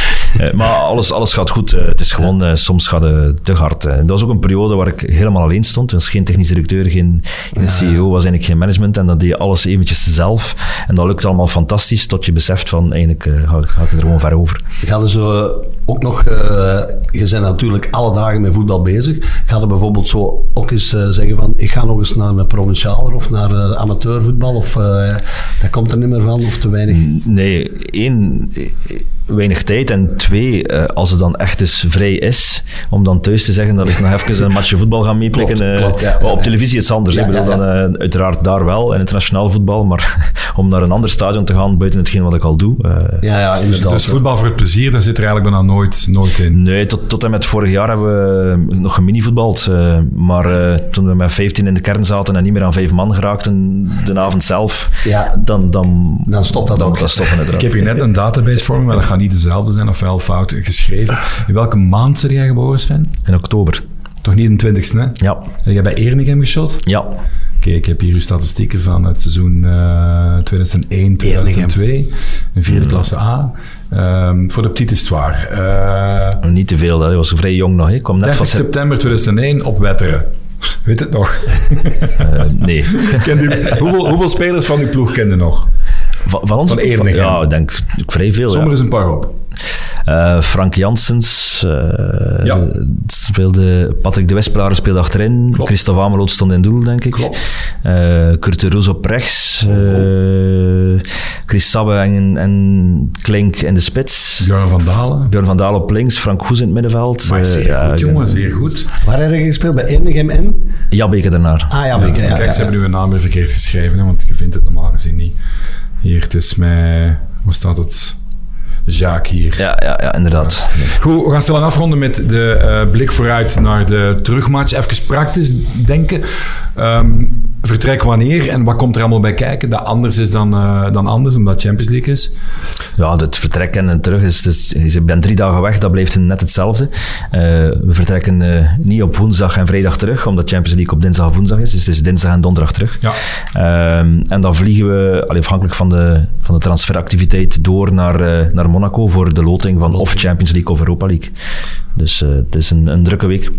uh, maar alles, alles gaat goed. Uh, het is gewoon, uh, soms gaat het te hard. dat was ook een periode waar ik helemaal alleen stond. Er was geen technisch directeur, geen, geen CEO, was eigenlijk geen management. En dat deed je alles eventjes zelf. En dat lukt allemaal fantastisch, tot je beseft van, eigenlijk ga, ga, ik er gewoon ver over. Ga je zo ook nog, je bent natuurlijk alle dagen met voetbal bezig. Ga je bijvoorbeeld zo ook eens zeggen van, ik ga nog eens naar een provincialer of naar amateurvoetbal? Of dat komt er niet meer van, of te weinig? Nee, één weinig tijd. En twee, uh, als het dan echt eens vrij is, om dan thuis te zeggen dat ik nog even een matchje voetbal ga meeplikken. Klopt, uh, klopt, ja, op televisie is het anders. Ja, ik bedoel, dan, uh, uiteraard daar wel, in internationaal voetbal. Maar om naar een ander stadion te gaan, buiten hetgeen wat ik al doe. ja, ja, dus, dus voetbal voor het plezier, daar zit er eigenlijk bijna nooit, nooit in. Nee, tot, tot en met vorig jaar hebben we nog geminivoetbald. Uh, maar uh, toen we met 15 in de kern zaten en niet meer aan vijf man geraakten de avond zelf, ja, dan, dan, dan stopt dat dan ook. dat stoppen Ik heb hier net een database voor me, maar dat gaat niet dezelfde zijn, ofwel fout geschreven. In welke maand ben jij geboren, Sven? In oktober. Toch niet in de 20ste, hè? Ja, En jij bij Ernigem geschot? ja. Oké, ik heb hier uw statistieken van het seizoen eh 2001, 2002. Een vierde klasse A. Ehm, voor de petite histoire. Eh Niet te veel, hè. hij was vrij jong nog. hè. Ik kwam net 30 van... september 2001 op Wetteren. Weet het nog? Eh, nee. Kent u, hoeveel, hoeveel spelers van uw ploeg kende nog? Van, van ons? Van. Ja, ik denk vrij veel. Som ja. er eens een paar op. Eh, Frank Janssens eh, Ja. speelde, Patrick de Westplaar speelde achterin, Klopt. Christophe Ameloot stond in doel, denk ik. Klopt. Eh, Kurt de Roes op rechts, eh, Chris Sabbe en, en Klink in de spits, Björn van Dalen. Björn van Daal op links, Frank Goes in het middenveld. Maar zeer ja, goed, ik- jongen, zeer goed. Waar heb je gespeeld? Bij Ernigem en? Jabbeke daarnaar. Ah ja, Ja, kijk, ja, ze hebben nu een naam weer verkeerd geschreven, hè, want je vindt het normaal gezien niet. Hier, het is mij... Waar staat het? Jacques hier. Ja, ja, ja, inderdaad. Goed, we gaan snel afronden met de eh, blik vooruit naar de terugmatch. Even praktisch denken. Ehm, vertrek wanneer en wat komt er allemaal bij kijken? Dat anders is dan, eh, dan anders, omdat Champions League is. Ja, het vertrekken en terug is, dus, je bent drie dagen weg, dat blijft net hetzelfde. Eh, we vertrekken eh, niet op woensdag en vrijdag terug, omdat Champions League op dinsdag en woensdag is. Dus het is dinsdag en donderdag terug. Ja. Ehm, en dan vliegen we, allee, afhankelijk van de, van de transferactiviteit, door naar, naar Monaco voor de loting van of Champions League of Europa League. Dus eh, het is een, een drukke week.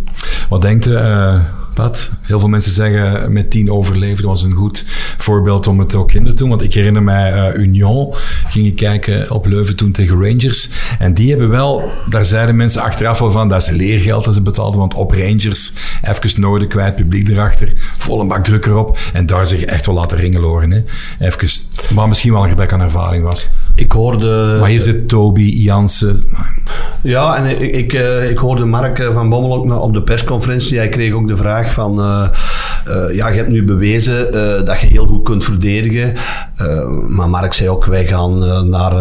Wat denkt u, eh, Pat? Heel veel mensen zeggen met tien overleefden was een goed voorbeeld om het ook in te doen. Want ik herinner mij eh, Union, ging ik kijken op Leuven toen tegen Rangers. En die hebben wel, daar zeiden mensen achteraf wel van, dat is leergeld dat ze betaalden. Want op Rangers, even noorden kwijt, publiek erachter, volle bak druk erop. En daar zich echt wel laten ringelen horen. Hè. Even, maar misschien wel een gebrek aan ervaring was. Ik hoorde... Maar hier zit Toby, Jansen. Ja, en ik, ik, eh, ik hoorde Mark eh, van Bommel ook op de persconferentie. Hij kreeg ook de vraag van... eh, ja, je hebt nu bewezen dat je heel goed kunt verdedigen. Maar Mark zei ook, wij gaan naar,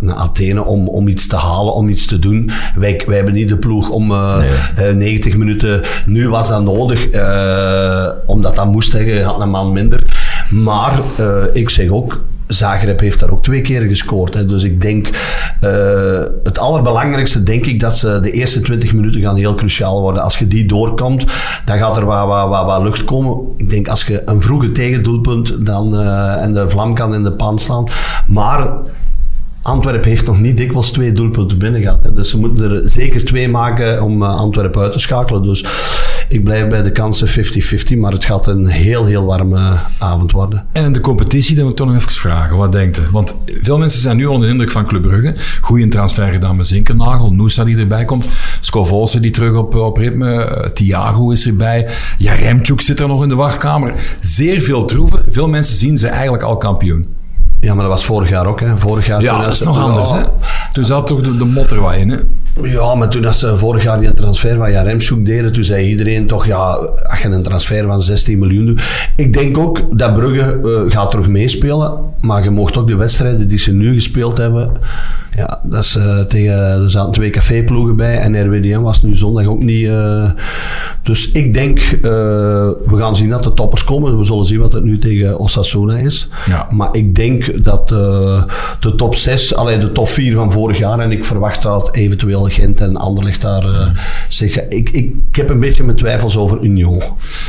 naar Athene om, om iets te halen, om iets te doen. Wij, wij hebben niet de ploeg om eh, 90 minuten... Nu was dat nodig, omdat dat moest. Hè. Je had een man minder. Maar ik zeg ook... Zagreb heeft daar ook twee keer gescoord. Hè. Dus ik denk, eh, het allerbelangrijkste denk ik dat ze de eerste 20 minuten gaan heel cruciaal worden. Als je die doorkomt, dan gaat er wat, lucht komen. Ik denk als je een vroege tegendoelpunt dan, eh, en de vlam kan in de pan slaan. Maar Antwerpen heeft nog niet dikwijls twee doelpunten binnen gehad. Hè. Dus ze moeten er zeker twee maken om uh, Antwerpen uit te schakelen. Dus ik blijf bij de kansen 50-50. Maar het gaat een heel, heel warme avond worden. En in de competitie, dan moet ik toch nog even vragen. Wat denkt u? Want veel mensen zijn nu onder de indruk van Club Brugge. Goeie transfer gedaan met Zinkernagel. Noosa die erbij komt. Scovolse die terug op, op ritme. Uh, Thiago is erbij. Jaremchuk zit er nog in de wachtkamer. Zeer veel troeven. Veel mensen zien ze eigenlijk al kampioen. Ja, maar dat was vorig jaar ook. Hè. Vorig jaar ja, dat is nog anders. Hè? Toen zat toch de, de mot er wat in. Hè? Ja, maar toen ze vorig jaar die transfer van Jaremchuk deden, toen zei iedereen toch, ja, als je een transfer van 16 miljoen doet. Ik denk ook dat Brugge uh, gaat terug meespelen, maar je mocht ook de wedstrijden die ze nu gespeeld hebben, ja, dat is uh, tegen, er zaten twee caféploegen bij en RWDM was nu zondag ook niet. Uh, dus ik denk, uh, we gaan zien dat de toppers komen. We zullen zien wat het nu tegen Osasuna is. Ja. Maar ik denk dat de top 6, alleen de top 4 van vorig jaar, en ik verwacht dat eventueel Gent en Anderlecht daar zeggen. Ik, ik, ik, heb een beetje mijn twijfels over Union.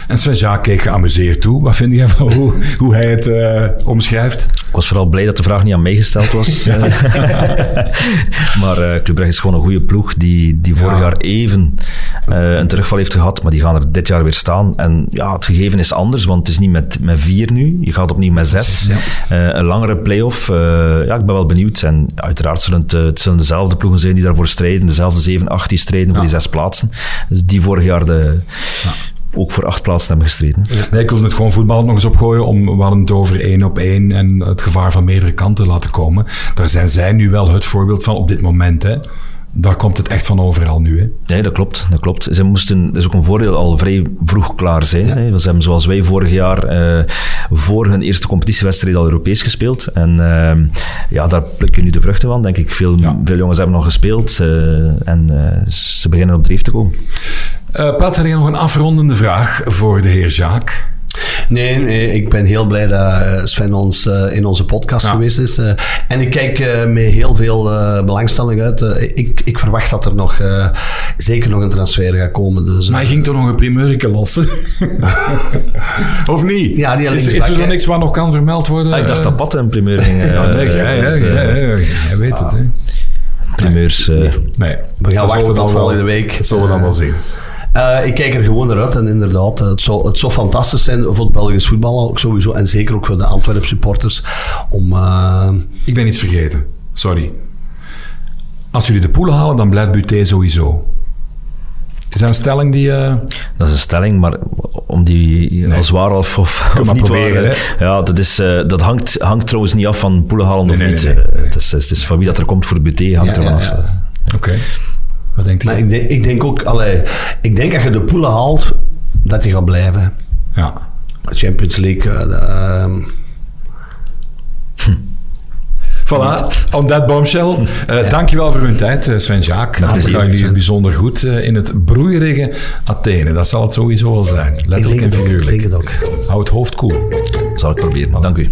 En Sven Jaak keek geamuseerd toe. Wat vind jij van hoe, hoe hij het omschrijft? Ik was vooral blij dat de vraag niet aan mij gesteld was. maar uh, Club Brugge is gewoon een goede ploeg die, die vorig ja. jaar even uh, een terugval heeft gehad, maar die gaan er dit jaar weer staan. En ja, het gegeven is anders, want het is niet met, met vier nu. Je gaat opnieuw met zes. Ja. Uh, een langere play-off. ja, ik ben wel benieuwd. En uiteraard zullen het, het zullen dezelfde ploegen zijn die daarvoor strijden. Dezelfde 7, 8 die strijden ja. voor die zes plaatsen. Dus die vorig jaar de... Ook voor acht plaatsen hebben gestreden. Nee, ik wil het gewoon voetbal nog eens opgooien. Om, we hadden het over één op één en het gevaar van meerdere kanten laten komen. Daar zijn zij nu wel het voorbeeld van op dit moment. Hè. daar komt het echt van overal nu. Hè? Nee, dat klopt. Dat klopt. Ze moesten, dat is ook een voordeel, al vrij vroeg klaar zijn. Ja. Hè. Ze hebben zoals wij vorig jaar eh, voor hun eerste competitiewedstrijd al Europees gespeeld. En eh, ja, daar pluk je nu de vruchten van, denk ik. Veel, Ja. veel jongens hebben nog gespeeld eh, en ze beginnen op dreef te komen. Eh Pat, heb je nog een afrondende vraag voor de heer Jacques? Nee, nee, ik ben heel blij dat eh, Sven ons eh, in onze podcast Ja. geweest is. eh, en ik kijk eh, met heel veel eh, belangstelling uit. Ik, ik verwacht dat er nog eh, zeker nog een transfer gaat komen. Dus, Maar hij ging toch nog een primeurke lossen? of niet? Ja, die is, is er zo hè? niks wat nog kan vermeld worden? Ah, ik dacht dat Pat een primeur ging. Ja, nee, jij, weet het, hè? primeurs. eh, Nee. We gaan Dat wachten tot volgende week. Dat zullen we dan wel zien. Eh, ik kijk er gewoon naar uit en inderdaad, eh, het zou, het zou fantastisch zijn voor het Belgisch voetbal ook sowieso en zeker ook voor de Antwerp supporters om... eh, Ik ben iets vergeten. Sorry. Als jullie de poelen halen, dan blijft Buté sowieso. Is dat een stelling die... eh, Dat is een stelling, maar om die als waar of, of, of maar niet proberen, waar... Ja, dat, is, eh, dat hangt, hangt trouwens niet af van poelenhalen of Nee, nee, niet. nee, nee, nee. Het, is, het is van wie dat er komt voor BT, hangt Ja, ervan ja, af. ja. Oké. Wat denkt maar hij? ik denk, ik denk ook, allee, ik denk dat je de poelen haalt, dat die gaat blijven. Ja. Champions League, de, ehm, Voilà, on that bombshell. Eh Dankjewel voor uw tijd, eh, Sven Jaak. Met We gaan jullie bijzonder goed in het broeierige Athene. Dat zal het sowieso wel zijn. ik Letterlijk en ook, ik figuurlijk. denk het ook. Hou het hoofd koel. Zal ik proberen. Dank u.